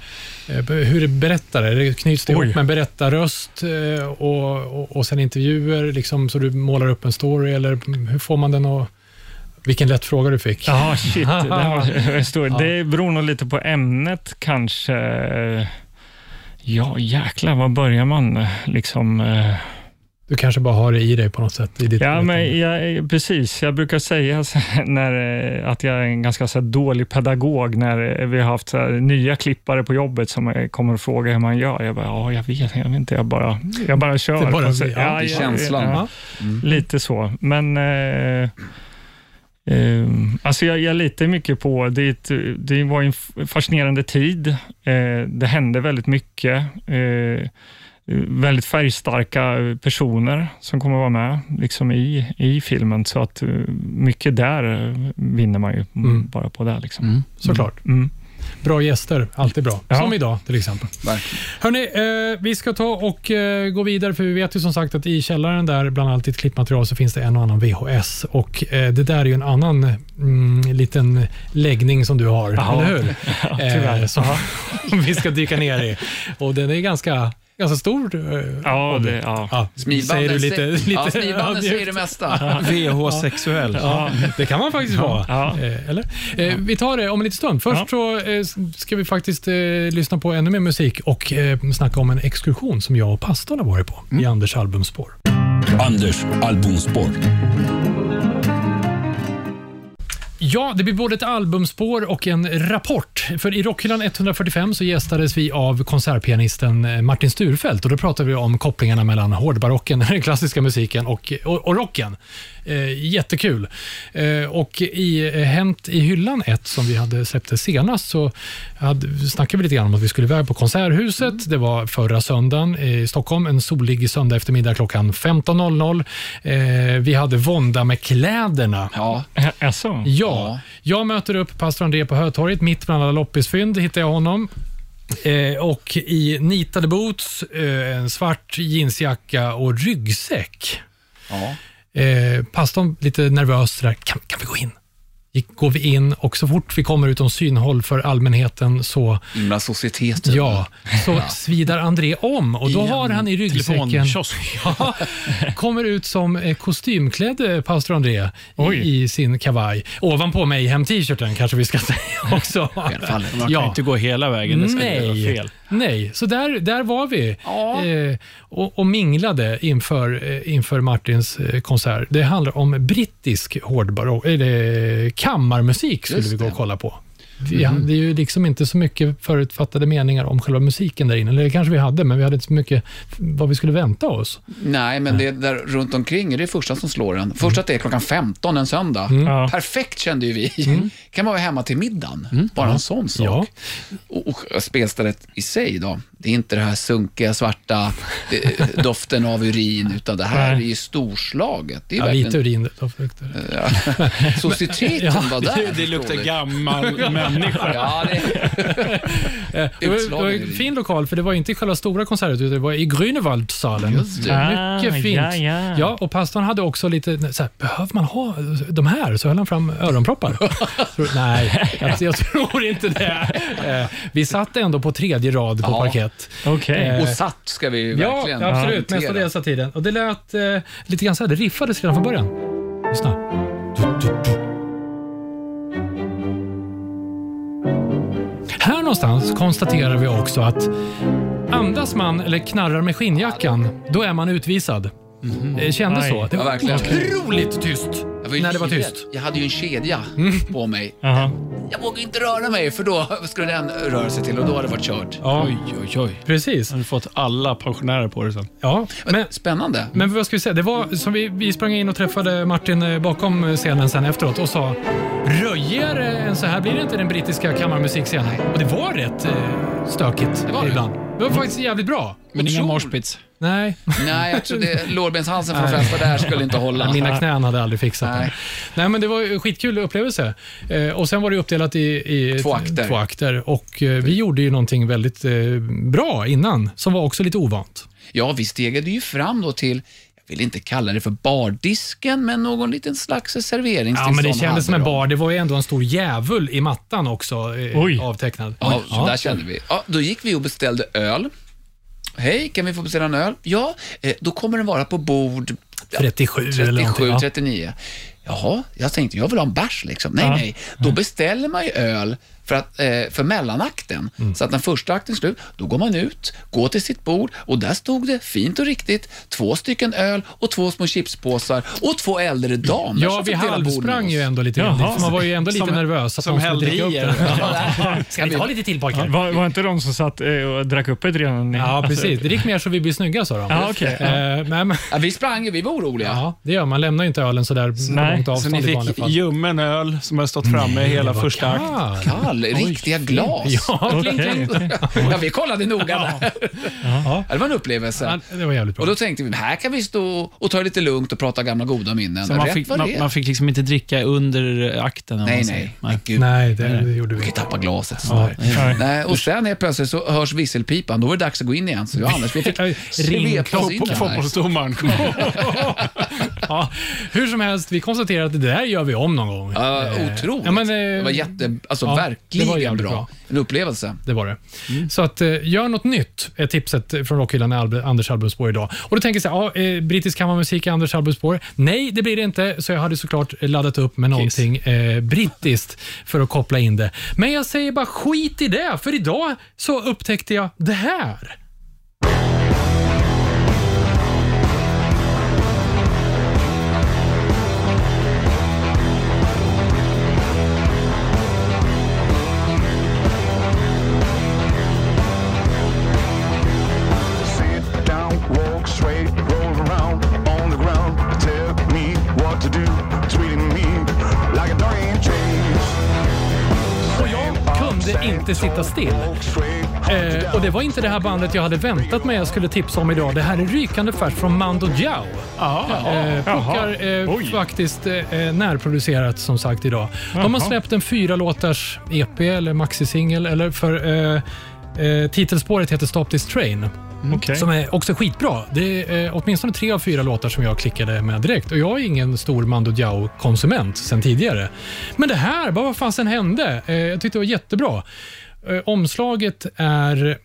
Speaker 2: eh, hur? Är det knyts det
Speaker 7: Oj.
Speaker 2: ihop med en berättarröst eh, och, och, och sen intervjuer, liksom, så du målar upp en story? Eller hur får man den att... Vilken lätt fråga du fick.
Speaker 7: Ja, shit. Det, var, stor.
Speaker 2: Ja.
Speaker 7: det beror nog lite på ämnet kanske. Ja, jäklar, var börjar man? Liksom, eh,
Speaker 2: Du kanske bara har det i dig på något sätt. I ditt
Speaker 7: ja, men jag, precis. Jag brukar säga när, eh, att jag är en ganska så här, dålig pedagog när eh, vi har haft så här, nya klippare på jobbet som kommer och frågar hur man gör. Jag bara, ja, jag vet, jag vet inte. Jag bara, jag bara kör.
Speaker 2: Det bara
Speaker 7: så-
Speaker 2: blir- ja,
Speaker 4: i
Speaker 7: jag-
Speaker 4: känslan.
Speaker 7: ja.
Speaker 2: Ja.
Speaker 7: Lite så, men eh, alltså jag, jag litar mycket på, det, det var en fascinerande tid. Eh, det hände väldigt mycket. Eh, väldigt färgstarka personer som kommer vara med liksom i, i filmen, så att eh, mycket där vinner man ju
Speaker 2: Mm.
Speaker 7: bara på det. Liksom.
Speaker 4: Mm,
Speaker 2: Såklart.
Speaker 7: Mm.
Speaker 2: Bra gäster, alltid bra.
Speaker 7: Ja.
Speaker 2: Som idag till exempel. Hörni, eh, vi ska ta och eh, gå vidare för vi vet ju som sagt att i källaren där bland allt ditt klippmaterial så finns det en och annan VHS och eh, det där är ju en annan mm, liten läggning som du har,
Speaker 7: Ja.
Speaker 2: eller hur?
Speaker 7: Ja, tyvärr.
Speaker 2: Eh, som vi ska dyka ner i. Och den är ganska, ganska stor. eh,
Speaker 7: Ja,
Speaker 2: hobby.
Speaker 7: det, ja.
Speaker 2: Ja,
Speaker 4: Smilbanden,
Speaker 2: säger du lite, lite
Speaker 4: ja, smilbanden säger det mesta.
Speaker 3: VH-sexuell.
Speaker 2: Ja, det kan man faktiskt vara.
Speaker 7: Ja.
Speaker 2: Eh, eller? Eh, vi tar det om en liten stund. Först
Speaker 7: Ja.
Speaker 2: så eh, ska vi faktiskt eh, lyssna på ännu mer musik och eh, snacka om en exkursion som jag och pastorn har varit på i Anders albumspår.
Speaker 1: Anders albumspår.
Speaker 2: Ja, det blir både ett albumspår och en rapport. För i Rockhyllan 145 så gästades vi av konsertpianisten eh, Martin Sturfeldt och då pratade vi om kopplingarna mellan hårdbarocken, den klassiska musiken, och, och, och rocken. Eh, jättekul. Eh, och i eh, Hänt i hyllan 1 som vi hade släppt senast så hade, snackade vi lite grann om att vi skulle iväg på Konserthuset. Det var förra söndagen i Stockholm, en solig söndag eftermiddag klockan 15.00. Eh, vi hade vånda med kläderna.
Speaker 4: Ja,
Speaker 7: Alltså,
Speaker 2: Ja, jag möter upp pastor André på Hötorget. Mitt bland alla loppisfynd hittar jag honom. Eh, och i nitade boots, eh, en svart jeansjacka och ryggsäck.
Speaker 4: ja.
Speaker 2: Eh, pastorn lite nervös sådär, kan, kan vi gå in? Gick, går vi in och så fort vi kommer utom synhåll för allmänheten så,
Speaker 4: Himla societet. typ.
Speaker 2: ja, så svidar André om och då har han i ryggsäcken ja, kommer ut som eh, kostymklädd eh, pastor André i, i sin kavaj. Ovanpå mig hem t-shirten kanske vi ska säga också.
Speaker 4: Självfallet.
Speaker 3: Man kan inte gå hela vägen, det ska inte vara
Speaker 2: Nej,
Speaker 3: fel.
Speaker 2: Nej, så där, där var vi
Speaker 4: Ja.
Speaker 2: eh, och, och minglade inför, eh, inför Martins eh, konsert. Det handlar om brittisk hårdbarock, eller kammarmusik skulle vi gå och kolla på. Vi hade ju liksom inte så mycket förutfattade meningar om själva musiken där inne. Eller det kanske vi hade, men vi hade inte så mycket vad vi skulle vänta oss.
Speaker 4: Nej, men det där runt omkring är det första som slår en. Först att det är klockan 15 en söndag.
Speaker 7: Ja.
Speaker 4: Perfekt kände ju vi. kan man vara hemma till middagen. Bara en sån sak.
Speaker 2: Ja.
Speaker 4: Och, och spelstället i sig då, det är inte det här sunkiga, svarta doften av urin, utan det här är
Speaker 7: Nej.
Speaker 4: ju storslaget. Det är
Speaker 2: Ja,
Speaker 4: verkligen,
Speaker 2: lite urin. doftar.
Speaker 4: ja. Societeten var där.
Speaker 3: Det, det luktar gammal människa.
Speaker 4: Ja, det,
Speaker 2: Eh, Det var, det var en fin lokal, för det var inte i själva stora konserthuset, utan det var i Grünewaldsalen.
Speaker 4: Det.
Speaker 7: Ah,
Speaker 2: Mycket fint.
Speaker 7: ja, ja.
Speaker 2: Ja, och pastorn hade också lite, så här, behöver man ha de här? Så höll han fram öronproppar. Nej, jag, jag tror inte det. Eh, Vi satt ändå på tredje rad på
Speaker 4: Ja.
Speaker 2: parkett.
Speaker 7: Okej.
Speaker 2: Eh,
Speaker 4: och satt ska vi ju
Speaker 2: Ja,
Speaker 4: verkligen
Speaker 2: absolut.
Speaker 4: notera.
Speaker 2: Mestadels av tiden. Och det lät eh, lite grann så här, det riffades redan från början. Lyssna. Du, du, du. Här någonstans konstaterar vi också att andas man eller knarrar med skinnjackan, då är man utvisad. Det kändes
Speaker 7: Aj.
Speaker 2: så. Det
Speaker 4: Ja,
Speaker 2: var
Speaker 4: verkligen.
Speaker 2: otroligt tyst
Speaker 4: Jag var ju
Speaker 2: när det var
Speaker 4: livrädd.
Speaker 2: tyst.
Speaker 4: Jag hade ju en kedja på mig.
Speaker 7: Jaha.
Speaker 4: Jag vågade inte röra mig för då skulle den röra sig till och då hade det varit kört.
Speaker 2: Ja,
Speaker 3: Oj, oj, oj.
Speaker 2: precis.
Speaker 3: Har du fått alla pensionärer på det sen?
Speaker 2: Ja, men,
Speaker 4: Spännande.
Speaker 2: Men vad ska vi säga? Det var som vi, vi sprang in och träffade Martin eh, bakom scenen sen efteråt och sa röjigare än så här blir det inte den brittiska kammarmusikscenen. Och det var rätt eh, stökigt
Speaker 4: var det.
Speaker 2: ibland. Det var faktiskt jävligt bra.
Speaker 3: Men inga
Speaker 4: Otroligt.
Speaker 3: morspits?
Speaker 2: Nej,
Speaker 4: Nej, jag tror det, lårbenshalsen från flesta där skulle inte hålla.
Speaker 2: mina knän hade aldrig fixat det.
Speaker 4: Nej.
Speaker 2: Nej, men det var en skitkul upplevelse. Eh, och Sen var det uppdelat i, i
Speaker 4: Två akter.
Speaker 2: två akter. Och eh, vi gjorde ju någonting väldigt eh, bra innan, som var också lite ovant.
Speaker 4: Ja, vi stegade ju fram då till, jag vill inte kalla det för bardisken, men någon liten slags
Speaker 2: Ja,
Speaker 4: serveringstillstånd
Speaker 2: men det kändes som en
Speaker 4: de.
Speaker 2: bar. Det var ju ändå en stor djävul i mattan också, eh,
Speaker 7: Oj.
Speaker 2: avtecknad.
Speaker 4: Ja, så där kände vi. Ja, då gick vi och beställde öl. Hej, kan vi få beställa en öl? Ja, eh, då kommer den vara på bord ja,
Speaker 2: 37 eller
Speaker 4: 37,
Speaker 2: någonting, ja.
Speaker 4: 39. Jaha, jag tänkte jag vill ha en bärs liksom. Nej,
Speaker 7: Ja.
Speaker 4: nej. Då beställer man ju öl för, att, eh, för mellanakten.
Speaker 2: Mm.
Speaker 4: Så att när första akten är slut, då går man ut, går till sitt bord och där stod det fint och riktigt två stycken öl och två små chipspåsar och två äldre damer
Speaker 2: Ja,
Speaker 4: som
Speaker 2: vi
Speaker 4: fick
Speaker 2: halvsprang ju ändå lite
Speaker 7: Jaha.
Speaker 2: grann. Man var ju ändå lite
Speaker 3: Som-
Speaker 2: nervös att
Speaker 3: som
Speaker 2: de skulle dricka upp det. Ska vi ta lite till pojkar?
Speaker 7: Var, var inte de som satt eh, och drack upp ett redan?
Speaker 2: Ja, precis. Det gick mer så vi blir snygga, sa de.
Speaker 7: Ja, okej.
Speaker 2: Eh, nej, men,
Speaker 4: Ja, vi sprang vi var oroliga.
Speaker 2: ja, det gör man. lämnar ju inte ölen så där på
Speaker 7: Nej,
Speaker 2: långt
Speaker 3: Så
Speaker 2: avstånd
Speaker 3: ni
Speaker 2: i vanliga
Speaker 3: fick
Speaker 2: fall.
Speaker 3: ljummen öl som har stått framme hela
Speaker 2: Vad
Speaker 3: första akt?
Speaker 2: kall.
Speaker 4: Kall, riktiga glas.
Speaker 2: Ja, kling, kling.
Speaker 4: Ja, vi kollade noga där. Ja, det var en upplevelse.
Speaker 2: Ja, det var jävligt bra.
Speaker 4: Och då tänkte vi, här kan vi stå och ta det lite lugnt och prata gamla goda minnen.
Speaker 3: Så man,
Speaker 4: Rätt
Speaker 3: fick, man,
Speaker 4: det
Speaker 3: man fick liksom inte dricka under akten? om
Speaker 4: Nej,
Speaker 3: man säger.
Speaker 4: nej. Men gud,
Speaker 2: Nej, det, det gjorde
Speaker 4: vi
Speaker 2: vi
Speaker 4: kan
Speaker 2: inte.
Speaker 4: tappa glaset.
Speaker 2: Ja.
Speaker 7: Nej.
Speaker 4: Nej, och sen helt plötsligt så hörs visselpipan. Då var det dags att gå in igen. Så jag och Anders, vi fick svepa oss in
Speaker 3: fotbollsdomaren.
Speaker 2: Ja, hur som helst, vi konstaterar att det där gör vi om någon gång.
Speaker 4: Ja,
Speaker 2: Eh,
Speaker 4: otroligt.
Speaker 2: ja, men, eh,
Speaker 4: det var jätte, alltså
Speaker 2: var
Speaker 4: verkligen
Speaker 2: jävligt
Speaker 4: bra.
Speaker 2: bra.
Speaker 4: En upplevelse.
Speaker 2: Det var det. Så att, eh, gör något nytt är tipset från Rockhyllan med Albe- Anders albumspår idag. Och då tänker jag så här, ja, eh, brittisk kammarmusik är Anders albumspår. Nej, det blir det inte, så jag hade såklart laddat upp med någonting eh, brittiskt för att koppla in det. Men jag säger bara skit i det, för idag så upptäckte jag det här.
Speaker 8: Walk straight, roll around on the ground. Tell me what to do, treating me like a dog in chains.
Speaker 2: Och jag kunde inte sitta still. Eh, och Det var inte det här bandet jag hade väntat mig jag skulle tipsa om idag. Det här är rykande färskt från Mando Diao. Eh, plockar eh,
Speaker 7: Oj.
Speaker 2: faktiskt eh, närproducerat som sagt idag. De har släppt en fyra låtars EP eller maxisingel eller för eh, eh, titelspåret heter Stop This Train.
Speaker 7: Okej.
Speaker 2: som är också skitbra. Det är eh, åtminstone tre av fyra låtar som jag klickade med direkt. Och Jag är ingen stor Mando Diao-konsument sen tidigare. Men det här, bara vad fasen hände? Eh, jag tyckte det var jättebra. Eh, omslaget är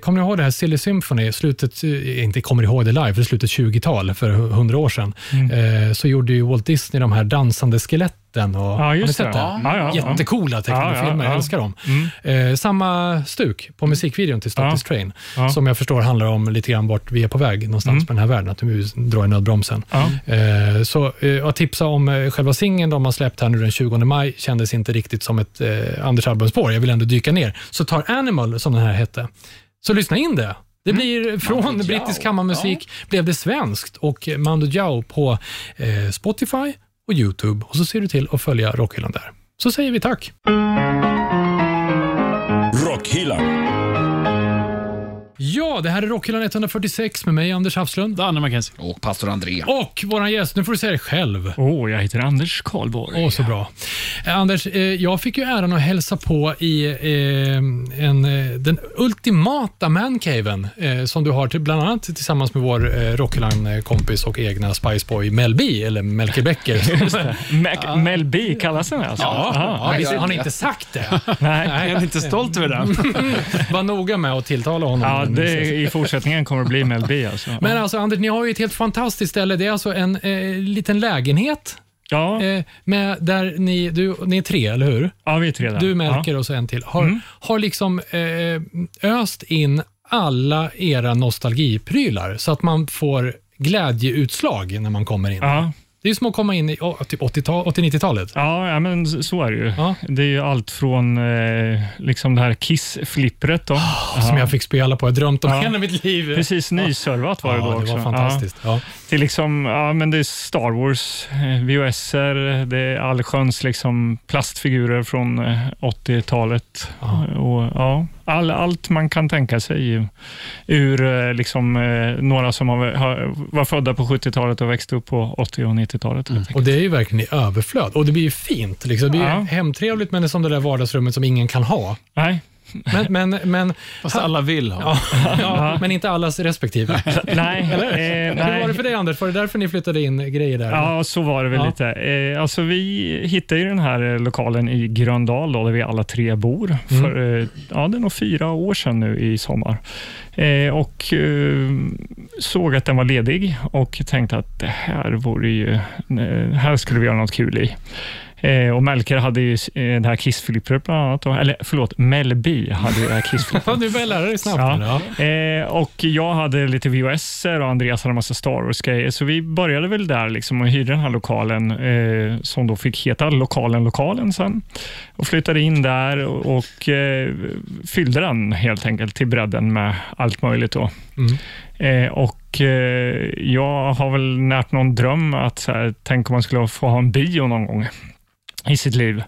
Speaker 2: kommer ni ihåg det här Silly Symphony? Slutet, inte kommer ihåg det live, för slutet 20-tal, för hundra år sedan.
Speaker 7: Mm.
Speaker 2: Så gjorde ju Walt Disney de här dansande skeletten. Och,
Speaker 7: Ja,
Speaker 2: har ni sett
Speaker 7: det. Ja, ja, ja.
Speaker 2: Jättecoola tecknade
Speaker 7: Ja, ja,
Speaker 2: filmer,
Speaker 7: ja.
Speaker 2: jag älskar dem.
Speaker 7: Mm.
Speaker 2: Eh, samma stuk på musikvideon till Stop
Speaker 7: Ja.
Speaker 2: This Train,
Speaker 7: Ja.
Speaker 2: som jag förstår handlar om lite grann vart vi är på väg någonstans
Speaker 7: Mm.
Speaker 2: på den här världen, att du drar i nödbromsen.
Speaker 7: Ja.
Speaker 2: Eh, så eh, att tipsa om eh, själva singeln de har släppt här nu den 20 maj kändes inte riktigt som ett eh, Anders albumspår. Jag vill ändå dyka ner. Så tar Animal, som den här hette, så lyssna in det. Det blir från
Speaker 4: Mando Diao.
Speaker 2: brittisk kammarmusik blev det svenskt och Mando Diao på eh, Spotify och YouTube. Och så ser du till att följa Rockhyllan där. Så säger vi tack.
Speaker 1: Rockhyllan.
Speaker 2: Ja, det här är Rockhyllan 146 med mig, Anders Hafslund.
Speaker 3: Danne Mackenzie.
Speaker 4: Och pastor André.
Speaker 2: Och vår gäst, nu får du säga det själv.
Speaker 7: Åh, jag heter Anders Karlborg.
Speaker 2: Åh, så bra. Eh, Anders, eh, jag fick ju äran att hälsa på i eh, en, eh, den ultimata mancaven eh, som du har till, bland annat tillsammans med vår eh, Rockyland-kompis och egna Spice Boy Mel B, eller Melker Becker.
Speaker 7: Mac- Mel B kallas den alltså?
Speaker 2: Ja, ja, visst,
Speaker 4: ja.
Speaker 2: har ni inte sagt det?
Speaker 7: Nej.
Speaker 3: Jag är lite stolt över den.
Speaker 2: Var noga med att tilltala honom.
Speaker 7: Ja, det. I fortsättningen kommer det bli Mel B alltså.
Speaker 2: Men alltså, Anders, ni har ju ett helt fantastiskt ställe. Det är alltså en eh, liten lägenhet
Speaker 7: ja,
Speaker 2: eh, med, där ni, du, ni är tre, eller hur?
Speaker 7: ja, vi är tre där.
Speaker 2: Du, Melker och så en till. Har, har liksom eh, öst in alla era nostalgiprylar så att man får glädjeutslag när man kommer in.
Speaker 7: Ja,
Speaker 2: Det är som att komma in i oh, typ 80-tal 80-90-talet.
Speaker 7: ja, ja, men så är det ju.
Speaker 2: Ja.
Speaker 7: Det är ju allt från eh, liksom det här Kiss-flippret. Då.
Speaker 2: Som jag fick spela på. Jag drömt om
Speaker 7: Ja.
Speaker 2: hela mitt liv.
Speaker 7: Precis nyservat var det då
Speaker 2: ja,
Speaker 7: också.
Speaker 2: det var fantastiskt. Ja,
Speaker 7: till liksom, ja, men det är Star Wars, eh, VHSer, det är allsköns liksom plastfigurer från eh, 80-talet.
Speaker 2: Ja.
Speaker 7: Och, ja, all, allt man kan tänka sig ur eh, liksom, eh, några som har, har, var födda på 70-talet och växte upp på 80 och 90-talet. helt enkelt.
Speaker 2: Och det är ju verkligen i överflöd. Och det blir ju fint. Liksom. Det blir
Speaker 7: Ja.
Speaker 2: hemtrevligt, men det är som det där vardagsrummet som ingen kan ha.
Speaker 7: Nej,
Speaker 2: Men, men, men,
Speaker 3: Fast alla vill ha.
Speaker 2: ja, ja, men inte allas respektive.
Speaker 7: nej, eh,
Speaker 2: Hur var det för dig, Anders? Var det därför ni flyttade in grejer där?
Speaker 7: Ja, så var det väl
Speaker 2: Ja.
Speaker 7: lite. Eh, alltså vi hittade ju den här eh, lokalen i Gröndal, då, där vi alla tre bor,
Speaker 2: Mm.
Speaker 7: för eh, ja, det är nog fyra år sedan nu i sommar. Eh, och eh, såg att den var ledig och tänkte att det här vore ju, eh, här skulle vi göra något kul i. Eh, och Melker hade ju eh, det här Kiss-flippret bland annat. Då. Eller förlåt, Mel B hade ju det här Kiss-flippret.
Speaker 2: Du börjar lära dig snabbt.
Speaker 7: Ja.
Speaker 2: Ja.
Speaker 7: Eh, och jag hade lite VHS och Andreas hade en massa Star Wars-grejer, så vi började väl där liksom och hyrde den här lokalen eh, som då fick heta Lokalen Lokalen sen och flyttade in där och, och eh, fyllde den helt enkelt till bredden med allt möjligt. Då.
Speaker 2: Mm.
Speaker 7: Eh, och eh, Jag har väl närt någon dröm att så här, tänk om man skulle få ha en bio någon gång i sitt liv.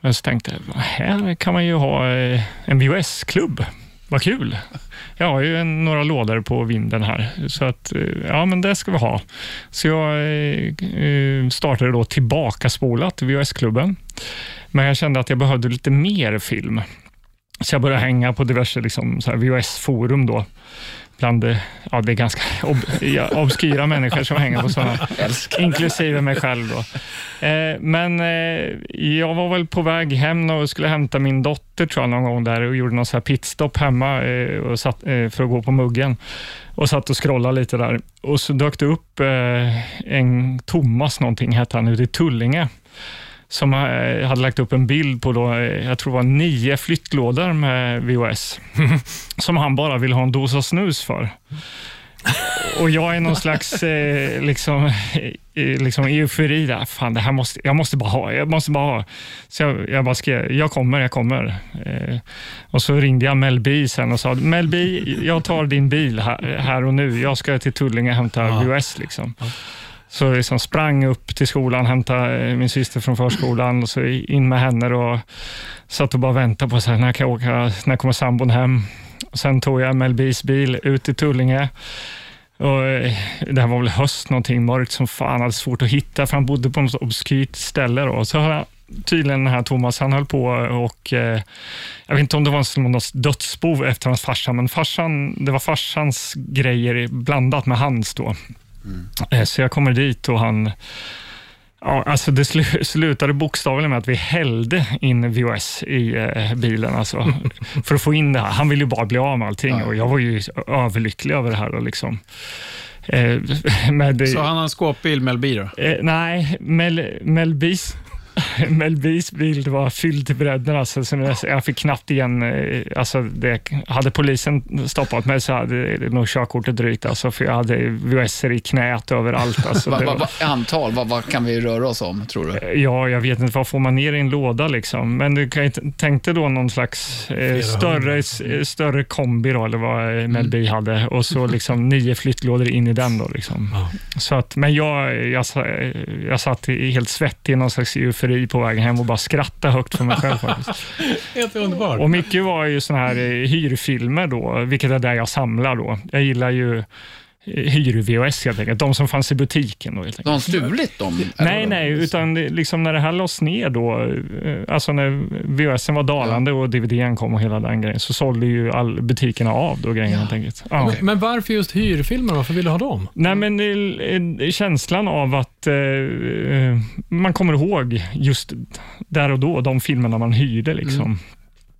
Speaker 7: Men så tänkte jag, här kan man ju ha eh, en VHS-klubb. Vad kul! Jag har ju en, några lådor på vinden här, så att eh, ja, men det ska vi ha. Så jag eh, eh startade då tillbaka spolat VHS-klubben. Men jag kände att jag behövde lite mer film. Så jag började hänga på diverse liksom, VHS-forum då. Bland, ja, det är ganska ob ja, obskyra människor som hänger på sådana, inklusive mig själv. Då. Eh, men eh, jag var väl på väg hem och skulle hämta min dotter tror jag, någon gång där och gjorde någon så här pitstop hemma eh, och satt, eh, för att gå på muggen och satt och scrollade lite där. Och så dök det upp eh, en Thomas någonting, hette han, ute i Tullinge som eh, hade lagt upp en bild på, då, eh, jag tror det var nio flyttlådor med VHS, som han bara ville ha en dosa snus för. Och jag är någon slags eh, liksom, eh, liksom eufori där. Fan, det här måste, jag måste bara ha. Jag måste bara ha. Så jag, jag bara skrev, jag kommer, jag kommer. Eh, och så ringde jag Mel B sen och sa, Mel B, jag tar din bil här, här och nu. Jag ska till Tullinge och hämta VHS. Liksom. Så jag liksom sprang upp till skolan, hämtade eh, min syster från förskolan och så in med henne och satt och bara väntade på så här, när kan jag åka, när kommer sambon hem? Och sen tog jag MLBs bil ut till Tullinge. Och eh, det här var väl höst någonting, mörkt som fan, hade svårt att hitta för han bodde på något obskyrt ställe. Då. Så hade jag tydligen den här Thomas, han höll på och eh, jag vet inte om det var som något dödsbo efter hans farsa, men farsan, det var farsans grejer blandat med hans då. Eh, Så jag kommer dit och han Ja, alltså det slu slutade bokstavligen med att vi hällde in VHS i eh, bilen alltså, för att få in det här. Han ville ju bara bli av med allting och jag var ju överlycklig över det här. Och liksom. eh, med,
Speaker 9: Så han har en skåpbil med Elbi då?
Speaker 7: Eh, nej, Mel, Mel B's Mel B's bil var fylld till bredden. Alltså, så jag- jag fick knappt igen... eh, Alltså, det, hade polisen stoppat mig så hade det nog körkortet drygt. Alltså, för jag hade VHS i knät överallt. Alltså,
Speaker 4: Va, va, va, antal, vad kan vi röra oss om, tror du?
Speaker 7: Ja, jag vet inte. Vad får man ner i en låda? Liksom? Men du kan ju t- tänk dig då någon slags eh, större, eh, större kombi, då, eller vad eh, Mel B hade, och så liksom nio flyttlådor in i den. Då, liksom. så att, men jag, jag, jag satt i- helt svettig i någon slags eufori på vägen hem och bara skrattade högt för mig själv. Faktiskt.
Speaker 2: Helt underbart.
Speaker 7: Och mycket var ju såna här eh, hyrfilmer, då, vilket är där jag samlar. då. Jag gillar ju hyr-VHS helt enkelt, de som fanns i butiken. Då, helt enkelt.
Speaker 4: De har stulit dem?
Speaker 7: Nej, nej, utan liksom när det här lades ner då, eh, alltså när VHSen var dalande och DVDn kom och hela den grejen, så sålde ju all butikerna av då grejen helt enkelt. Ja.
Speaker 2: Men, men varför just hyrfilmer? Varför vill du ha dem?
Speaker 7: Nej, men eh, eh, känslan av att eh, man kommer ihåg just där och då, de filmerna man hyrde. Liksom.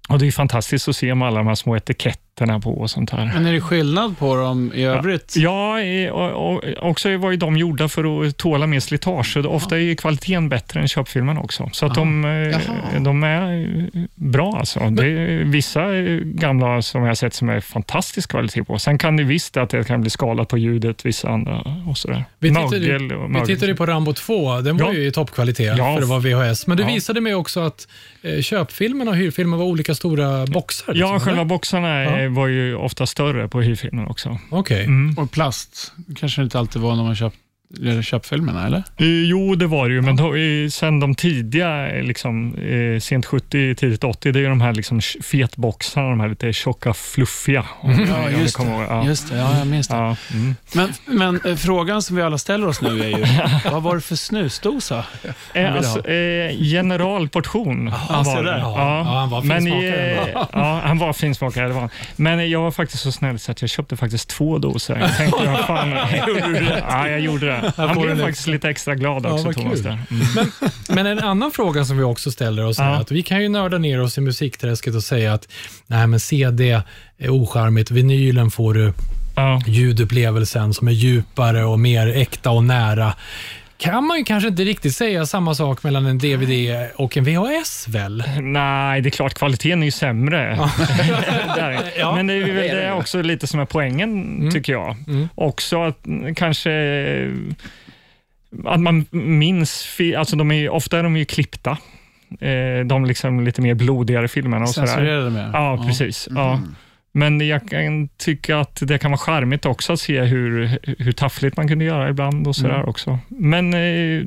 Speaker 7: Och Det är fantastiskt att se med alla de här små etiketterna på och sånt här.
Speaker 9: Men är det skillnad på dem i övrigt?
Speaker 7: Ja, eh, och, och, också var ju de gjorda för att tåla mer slitage. Så ofta är ju kvaliteten bättre än köpfilmerna också. Så att de, eh, de är eh, bra. Alltså. Det är vissa eh, gamla som jag har sett som är fantastisk kvalitet på. Sen kan det visst att det kan bli skalat på ljudet, vissa andra och sådär.
Speaker 2: Vi
Speaker 7: Mögel och
Speaker 2: vi tittade på Rambo 2. Den var
Speaker 7: Ja.
Speaker 2: ju i toppkvalitet
Speaker 7: Ja.
Speaker 2: för att vara VHS. Men du
Speaker 7: Ja.
Speaker 2: visade mig också att köpfilmerna och hyrfilmer var olika stora boxar. liksom,
Speaker 7: Ja, själva boxarna
Speaker 2: Ja.
Speaker 7: var ju ofta större på hyrfilmen också.
Speaker 2: Okej.
Speaker 7: Mm.
Speaker 9: Och plast kanske det inte alltid var när man köpt, eller köpfilmerna, eller?
Speaker 7: Eh, Jo, det var det ju, men då, sen de tidiga, eh, liksom, eh, sent 70, tidigt 80, det är ju de här liksom fetboxarna, de här lite tjocka, fluffiga.
Speaker 9: Ja, just
Speaker 7: ihåg. Ja.
Speaker 9: Just det, ja, jag minns det.
Speaker 7: Ja, mm.
Speaker 9: Men, men frågan som vi alla ställer oss nu är ju, vad var det för snusdosa?
Speaker 7: Eh, alltså, eh, generalportion
Speaker 9: så
Speaker 7: var det.
Speaker 2: Ja, ja, han var
Speaker 7: men,
Speaker 2: finsmakare.
Speaker 7: eh, ja, han var finsmakare. Det var. han. Men jag var faktiskt så snäll så att jag köpte faktiskt två doser. Jag tänkte, vad fan, ja, jag gjorde det. Han blev faktiskt lite extra glad
Speaker 2: Ja,
Speaker 7: också,
Speaker 2: vad
Speaker 7: Thomas. Mm.
Speaker 2: Men en annan fråga som vi också ställer oss är
Speaker 7: Ja.
Speaker 2: att vi kan ju nörda ner oss i musikträsket och säga att nej, men CD är ocharmigt, vinylen får du
Speaker 7: Ja.
Speaker 2: ljudupplevelsen som är djupare och mer äkta och nära. Kan man ju kanske inte riktigt säga samma sak mellan en DVD och en VHS väl?
Speaker 7: Nej, det är klart kvaliteten är ju sämre. Där.
Speaker 2: Ja. Mm.
Speaker 7: Men det är, väl- det är också lite som är poängen, tycker jag. Också att mm, kanske att man minns, alltså de är, ofta är de ju klippta. Eh, de liksom lite mer blodigare filmerna och sådär.
Speaker 9: Censurerade med?
Speaker 7: Ja, precis. Ja. Men jag kan tycka att det kan vara charmigt också att se hur, hur taffligt man kunde göra ibland och sådär också. Men eh,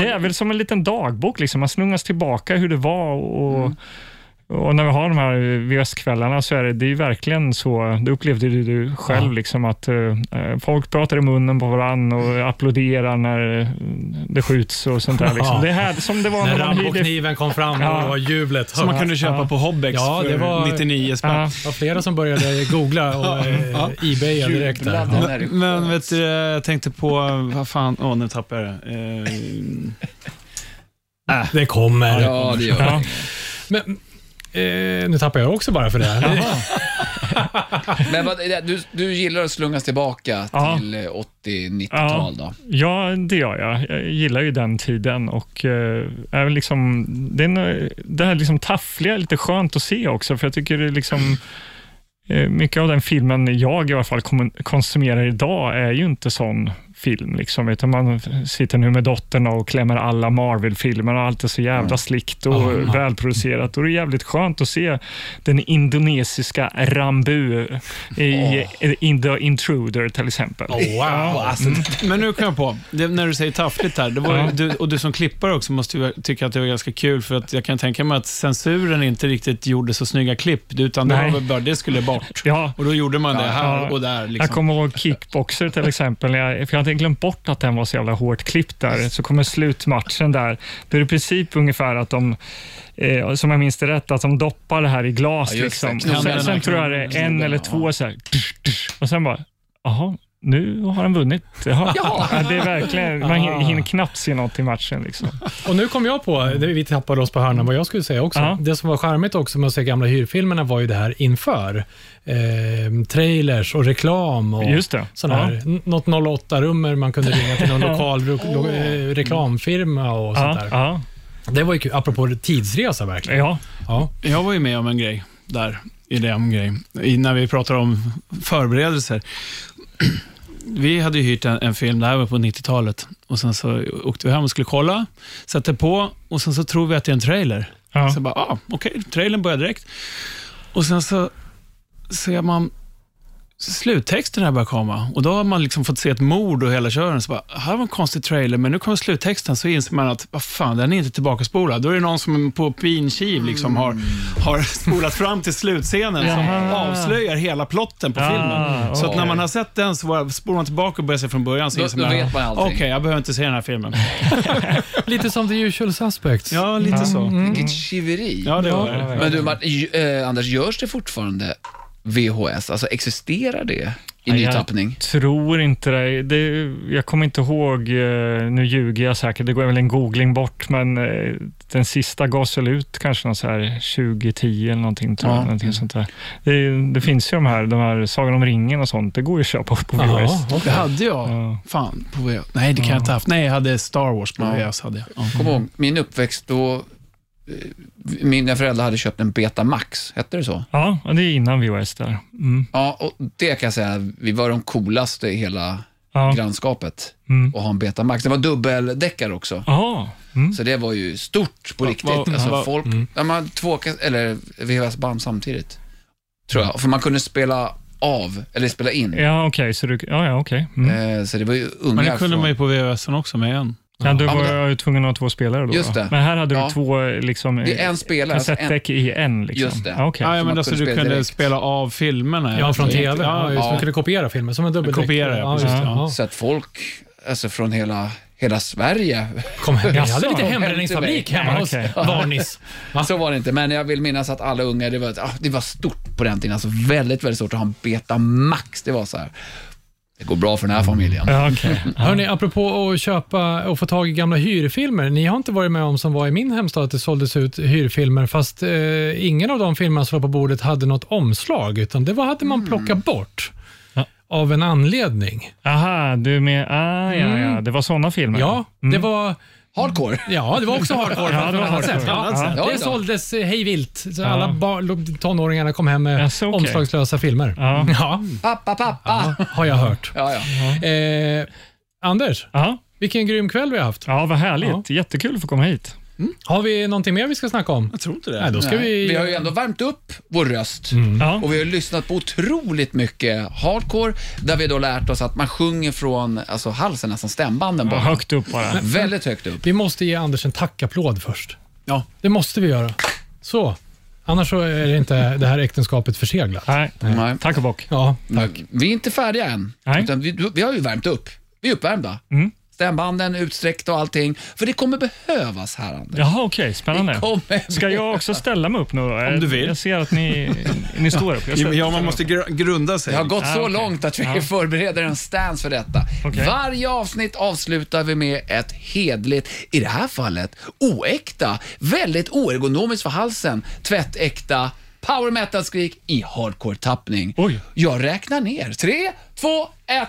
Speaker 7: det är väl som en liten dagbok, liksom. man snungas tillbaka hur det var och, och när vi har de här VS-kvällarna så är det, det är ju verkligen så, det upplevde du, du själv, liksom, att eh, folk pratar i munnen på varandra och applåderar när eh, det skjuts och sånt där. Liksom.
Speaker 2: Ja.
Speaker 7: Det är här, som det var
Speaker 2: När
Speaker 7: när hyrde
Speaker 2: Rambo-kniven kom fram och
Speaker 7: Ja.
Speaker 2: det var jublet.
Speaker 9: Som man kunde köpa
Speaker 2: Ja.
Speaker 9: på Hobbex
Speaker 2: Ja, det
Speaker 9: för
Speaker 2: var-
Speaker 9: 99 spänn.
Speaker 7: Ja.
Speaker 2: Det var flera som började googla och eh, ebaya direkt. Ja.
Speaker 9: Men
Speaker 4: sköts.
Speaker 9: vet du, jag tänkte på, vad fan, åh nu tappade jag det. Eh,
Speaker 2: Det kommer.
Speaker 4: Ja, det gör
Speaker 7: Ja.
Speaker 4: det.
Speaker 2: Men, eh, nu tappar jag också bara för det.
Speaker 4: Men vad, du, du gillar att slungas tillbaka
Speaker 7: Ja.
Speaker 4: till eh, 80-90-tal då?
Speaker 7: Ja, det gör jag. Jag gillar ju den tiden och eh, är liksom, det, är, det här liksom taffliga är lite skönt att se också, för jag tycker det är liksom eh, mycket av den filmen jag i alla fall konsumerar idag är ju inte sån film, liksom, utan man sitter nu med dottern och klämmer alla Marvel-filmer och allt är så jävla slickt och
Speaker 2: ja.
Speaker 7: välproducerat. Och det är jävligt skönt att se den indonesiska Rambu i In the Intruder till exempel.
Speaker 2: Oh, wow.
Speaker 4: Alltså,
Speaker 9: Men nu kom jag på, det, när du säger taffligt här, det var, du, och du som klippare också måste ju tycka att det var ganska kul, för att jag kan tänka mig att censuren inte riktigt gjorde så snygga klipp, utan det var väl bara, det skulle bort.
Speaker 7: Ja,
Speaker 9: Och då gjorde man det här
Speaker 7: Ja.
Speaker 9: och där. Liksom.
Speaker 7: Jag kommer ihåg kickboxer till exempel. Jag, för jag hade glömt bort att den var så jävla hårt klippt där. Så kommer slutmatchen där. Då är det i princip ungefär att de, eh, som jag minns det rätt, att de doppar det här i glas.
Speaker 4: Ja,
Speaker 7: liksom. sen, sen tror jag det är en eller två så här, och sen bara, jaha, nu har han vunnit. Jaha. Ja. det är verkligen, man hin- hinner knappt se något i matchen. Liksom.
Speaker 2: Och nu kom jag på, det- vi tappade oss på hörnan, vad jag skulle säga också.
Speaker 7: Ja.
Speaker 2: Det som var charmigt också med att se gamla hyrfilmerna var ju det här inför. Eh, trailers och reklam och
Speaker 7: Just det.
Speaker 2: sån här, något 08-nummer man kunde ringa till någon lokal lo, lo, eh, reklamfirma och sånt
Speaker 7: Ja,
Speaker 2: där.
Speaker 7: ja,
Speaker 2: Det var ju kul, apropå tidsresa verkligen.
Speaker 7: ja.
Speaker 2: Ja.
Speaker 3: Jag var ju med om en grej där, i den grejen, i, när vi pratar om förberedelser. Vi hade ju hyrt en, en film, det här var på 90-talet, och sen så åkte vi hem och skulle kolla, satte på och sen så tror vi att det är en trailer.
Speaker 7: Ja.
Speaker 3: Så bara, ah, okej, trailern börjar direkt. Och sen så ser man sluttexten här börjar komma och då har man liksom fått se ett mord och hela kören. Så bara, här var en konstig trailer, men nu kommer sluttexten så inser man att, vad fan, den är inte tillbaka spolad. Då är det någon som på pin kiv liksom har, har spolat fram till slutscenen som avslöjar hela plotten på
Speaker 7: Ah,
Speaker 3: filmen. Så att när man har sett den så spolar man tillbaka och börjar se från början. Så
Speaker 4: Då-
Speaker 3: inser
Speaker 4: då
Speaker 3: man,
Speaker 4: vet man allting.
Speaker 3: Okej, jag behöver inte se den här filmen.
Speaker 2: Lite som The Usual Suspects.
Speaker 3: Ja, lite så.
Speaker 4: Vilket tjuveri.
Speaker 3: Ja, det var det.
Speaker 4: Men du, Martin, ju- eh, Anders, görs det fortfarande VHS? Alltså existerar det i
Speaker 7: Ja,
Speaker 4: ny
Speaker 7: jag
Speaker 4: tappning?
Speaker 7: tror inte det. det. Jag kommer inte ihåg, eh, nu ljuger jag säkert, det går väl en googling bort, men eh, den sista gavs väl ut kanske någon så här 2010 eller någonting. Tror
Speaker 4: Ja.
Speaker 7: jag, någonting sånt där. Det, det finns ju de här, de här Sagan om ringen och sånt, det går ju att köpa på VHS.
Speaker 2: Ja,
Speaker 3: Det hade jag.
Speaker 7: Ja.
Speaker 3: Fan, på VHS. Nej, det kan jag inte ha haft. Nej, jag hade Star Wars på
Speaker 4: Ja.
Speaker 3: VHS. Hade jag. Ja.
Speaker 4: Kom ihåg, min uppväxt då, mina föräldrar hade köpt en Betamax, hette det så?
Speaker 7: Ja, och det är innan VHS där. Mm.
Speaker 4: Ja, och det kan jag säga, vi var de coolaste i hela
Speaker 7: Ja.
Speaker 4: grannskapet
Speaker 7: Mm.
Speaker 4: att ha en Betamax. Det var dubbeldäckare också.
Speaker 7: Aha. Mm.
Speaker 4: Så det var ju stort på
Speaker 3: Va-
Speaker 4: riktigt.
Speaker 3: va-
Speaker 4: alltså
Speaker 3: va-
Speaker 4: folk, ja, man hade två eller VHS-band samtidigt. Tror jag. För man kunde spela av, eller spela in.
Speaker 7: Ja, okej. så du, ja, ja, okej. Mm.
Speaker 4: Eh, Så det var ju unga
Speaker 3: Men det kunde
Speaker 4: från-
Speaker 3: man ju på VHS också med en.
Speaker 7: Ja, du
Speaker 4: Ja, men
Speaker 7: var
Speaker 4: det-
Speaker 7: ju tvungen att ha två spelare då.
Speaker 4: Just
Speaker 7: då.
Speaker 4: det.
Speaker 7: Men här hade
Speaker 4: Ja.
Speaker 7: du två liksom,
Speaker 4: Det är en spelare, alltså en-
Speaker 7: kassettdäck i en. Liksom.
Speaker 4: Just det.
Speaker 7: Ja, okej.
Speaker 3: Ja, ja, men alltså
Speaker 4: kunde
Speaker 3: du kunde
Speaker 4: direkt.
Speaker 3: spela av filmerna.
Speaker 2: Ja, från TV. Ja,
Speaker 3: Ja,
Speaker 2: just,
Speaker 4: ja.
Speaker 2: Man kunde kopiera filmer som en dubbeldäck.
Speaker 3: Kopiera, ja,
Speaker 2: just det.
Speaker 3: precis.
Speaker 2: Ja.
Speaker 4: Så att folk, alltså från hela, hela Sverige,
Speaker 2: Kom hem. Jag hade lite hembränningsfabrik hemma hos
Speaker 7: Okej.
Speaker 2: Varnis. Va?
Speaker 4: så var det inte. Men jag vill minnas att alla unga, det var, ah, det var stort på den tiden. Alltså väldigt, väldigt stort att ha en Betamax. Det var så här, det går bra för den här familjen.
Speaker 7: Ja, okej.
Speaker 2: Hörni, apropå att köpa och få tag i gamla hyrfilmer. Ni har inte varit med om som var i min hemstad att det såldes ut hyrfilmer fast eh, ingen av de filmerna som var på bordet hade något omslag utan det var, hade man plockat bort av en anledning.
Speaker 7: Aha, du med... Ah, ja, ja. Det var sådana filmer?
Speaker 2: Ja, det var
Speaker 4: Hardcore.
Speaker 2: Ja, det var också hardcore
Speaker 7: Ja, det var hardcore.
Speaker 2: Ja, det såldes eh, hej vilt. Så
Speaker 7: Ja.
Speaker 2: Alla bar- tonåringarna kom hem med
Speaker 7: Jaså, okej.
Speaker 2: omslagslösa filmer.
Speaker 7: Ja.
Speaker 2: Ja,
Speaker 4: Pappa, pappa.
Speaker 2: har jag hört.
Speaker 4: Ja, ja.
Speaker 2: Eh, Anders,
Speaker 7: Ja.
Speaker 2: vilken grym kväll vi har haft.
Speaker 7: ja, vad härligt. Jättekul att få komma hit.
Speaker 2: Har vi någonting mer vi ska snacka om?
Speaker 3: Jag tror inte det.
Speaker 2: Nej, då ska
Speaker 4: Nej,
Speaker 2: vi...
Speaker 4: vi har ju ändå värmt upp vår röst.
Speaker 7: Ja.
Speaker 4: Och vi har lyssnat på otroligt mycket hardcore, där vi då lärt oss att man sjunger från alltså, halsen, nästan stämbanden
Speaker 7: Ja,
Speaker 4: bara.
Speaker 7: högt upp bara.
Speaker 4: Väldigt högt upp.
Speaker 2: Vi måste ge Anders en tackapplåd först.
Speaker 3: Ja.
Speaker 2: Det måste vi göra. Så. Annars så är det inte det här äktenskapet förseglat.
Speaker 7: Nej.
Speaker 4: Nej.
Speaker 7: Tack och bock.
Speaker 2: Ja,
Speaker 4: Men Vi är inte färdiga än.
Speaker 7: Nej.
Speaker 4: Utan vi, vi har ju värmt upp. Vi är uppvärmda. Stämbanden utsträckta och allting. För det kommer behövas här, Anders.
Speaker 7: Jaha, okej.
Speaker 4: Det
Speaker 7: Spännande.
Speaker 4: kommer
Speaker 7: Ska jag också ställa mig upp nu då?
Speaker 3: Om du vill.
Speaker 7: Jag ser att ni, ni står upp. Jag
Speaker 3: Ja, man måste gr- grunda sig.
Speaker 4: Det har gått
Speaker 7: Ah,
Speaker 4: så
Speaker 7: okej.
Speaker 4: långt att vi förbereder en stance för detta.
Speaker 7: Okej.
Speaker 4: Varje avsnitt avslutar vi med ett hedligt, i det här fallet oäkta, väldigt oergonomiskt för halsen, tvättäkta power metal-skrik i hardcore-tappning.
Speaker 7: Oj.
Speaker 4: Jag räknar ner. Tre, två, ett.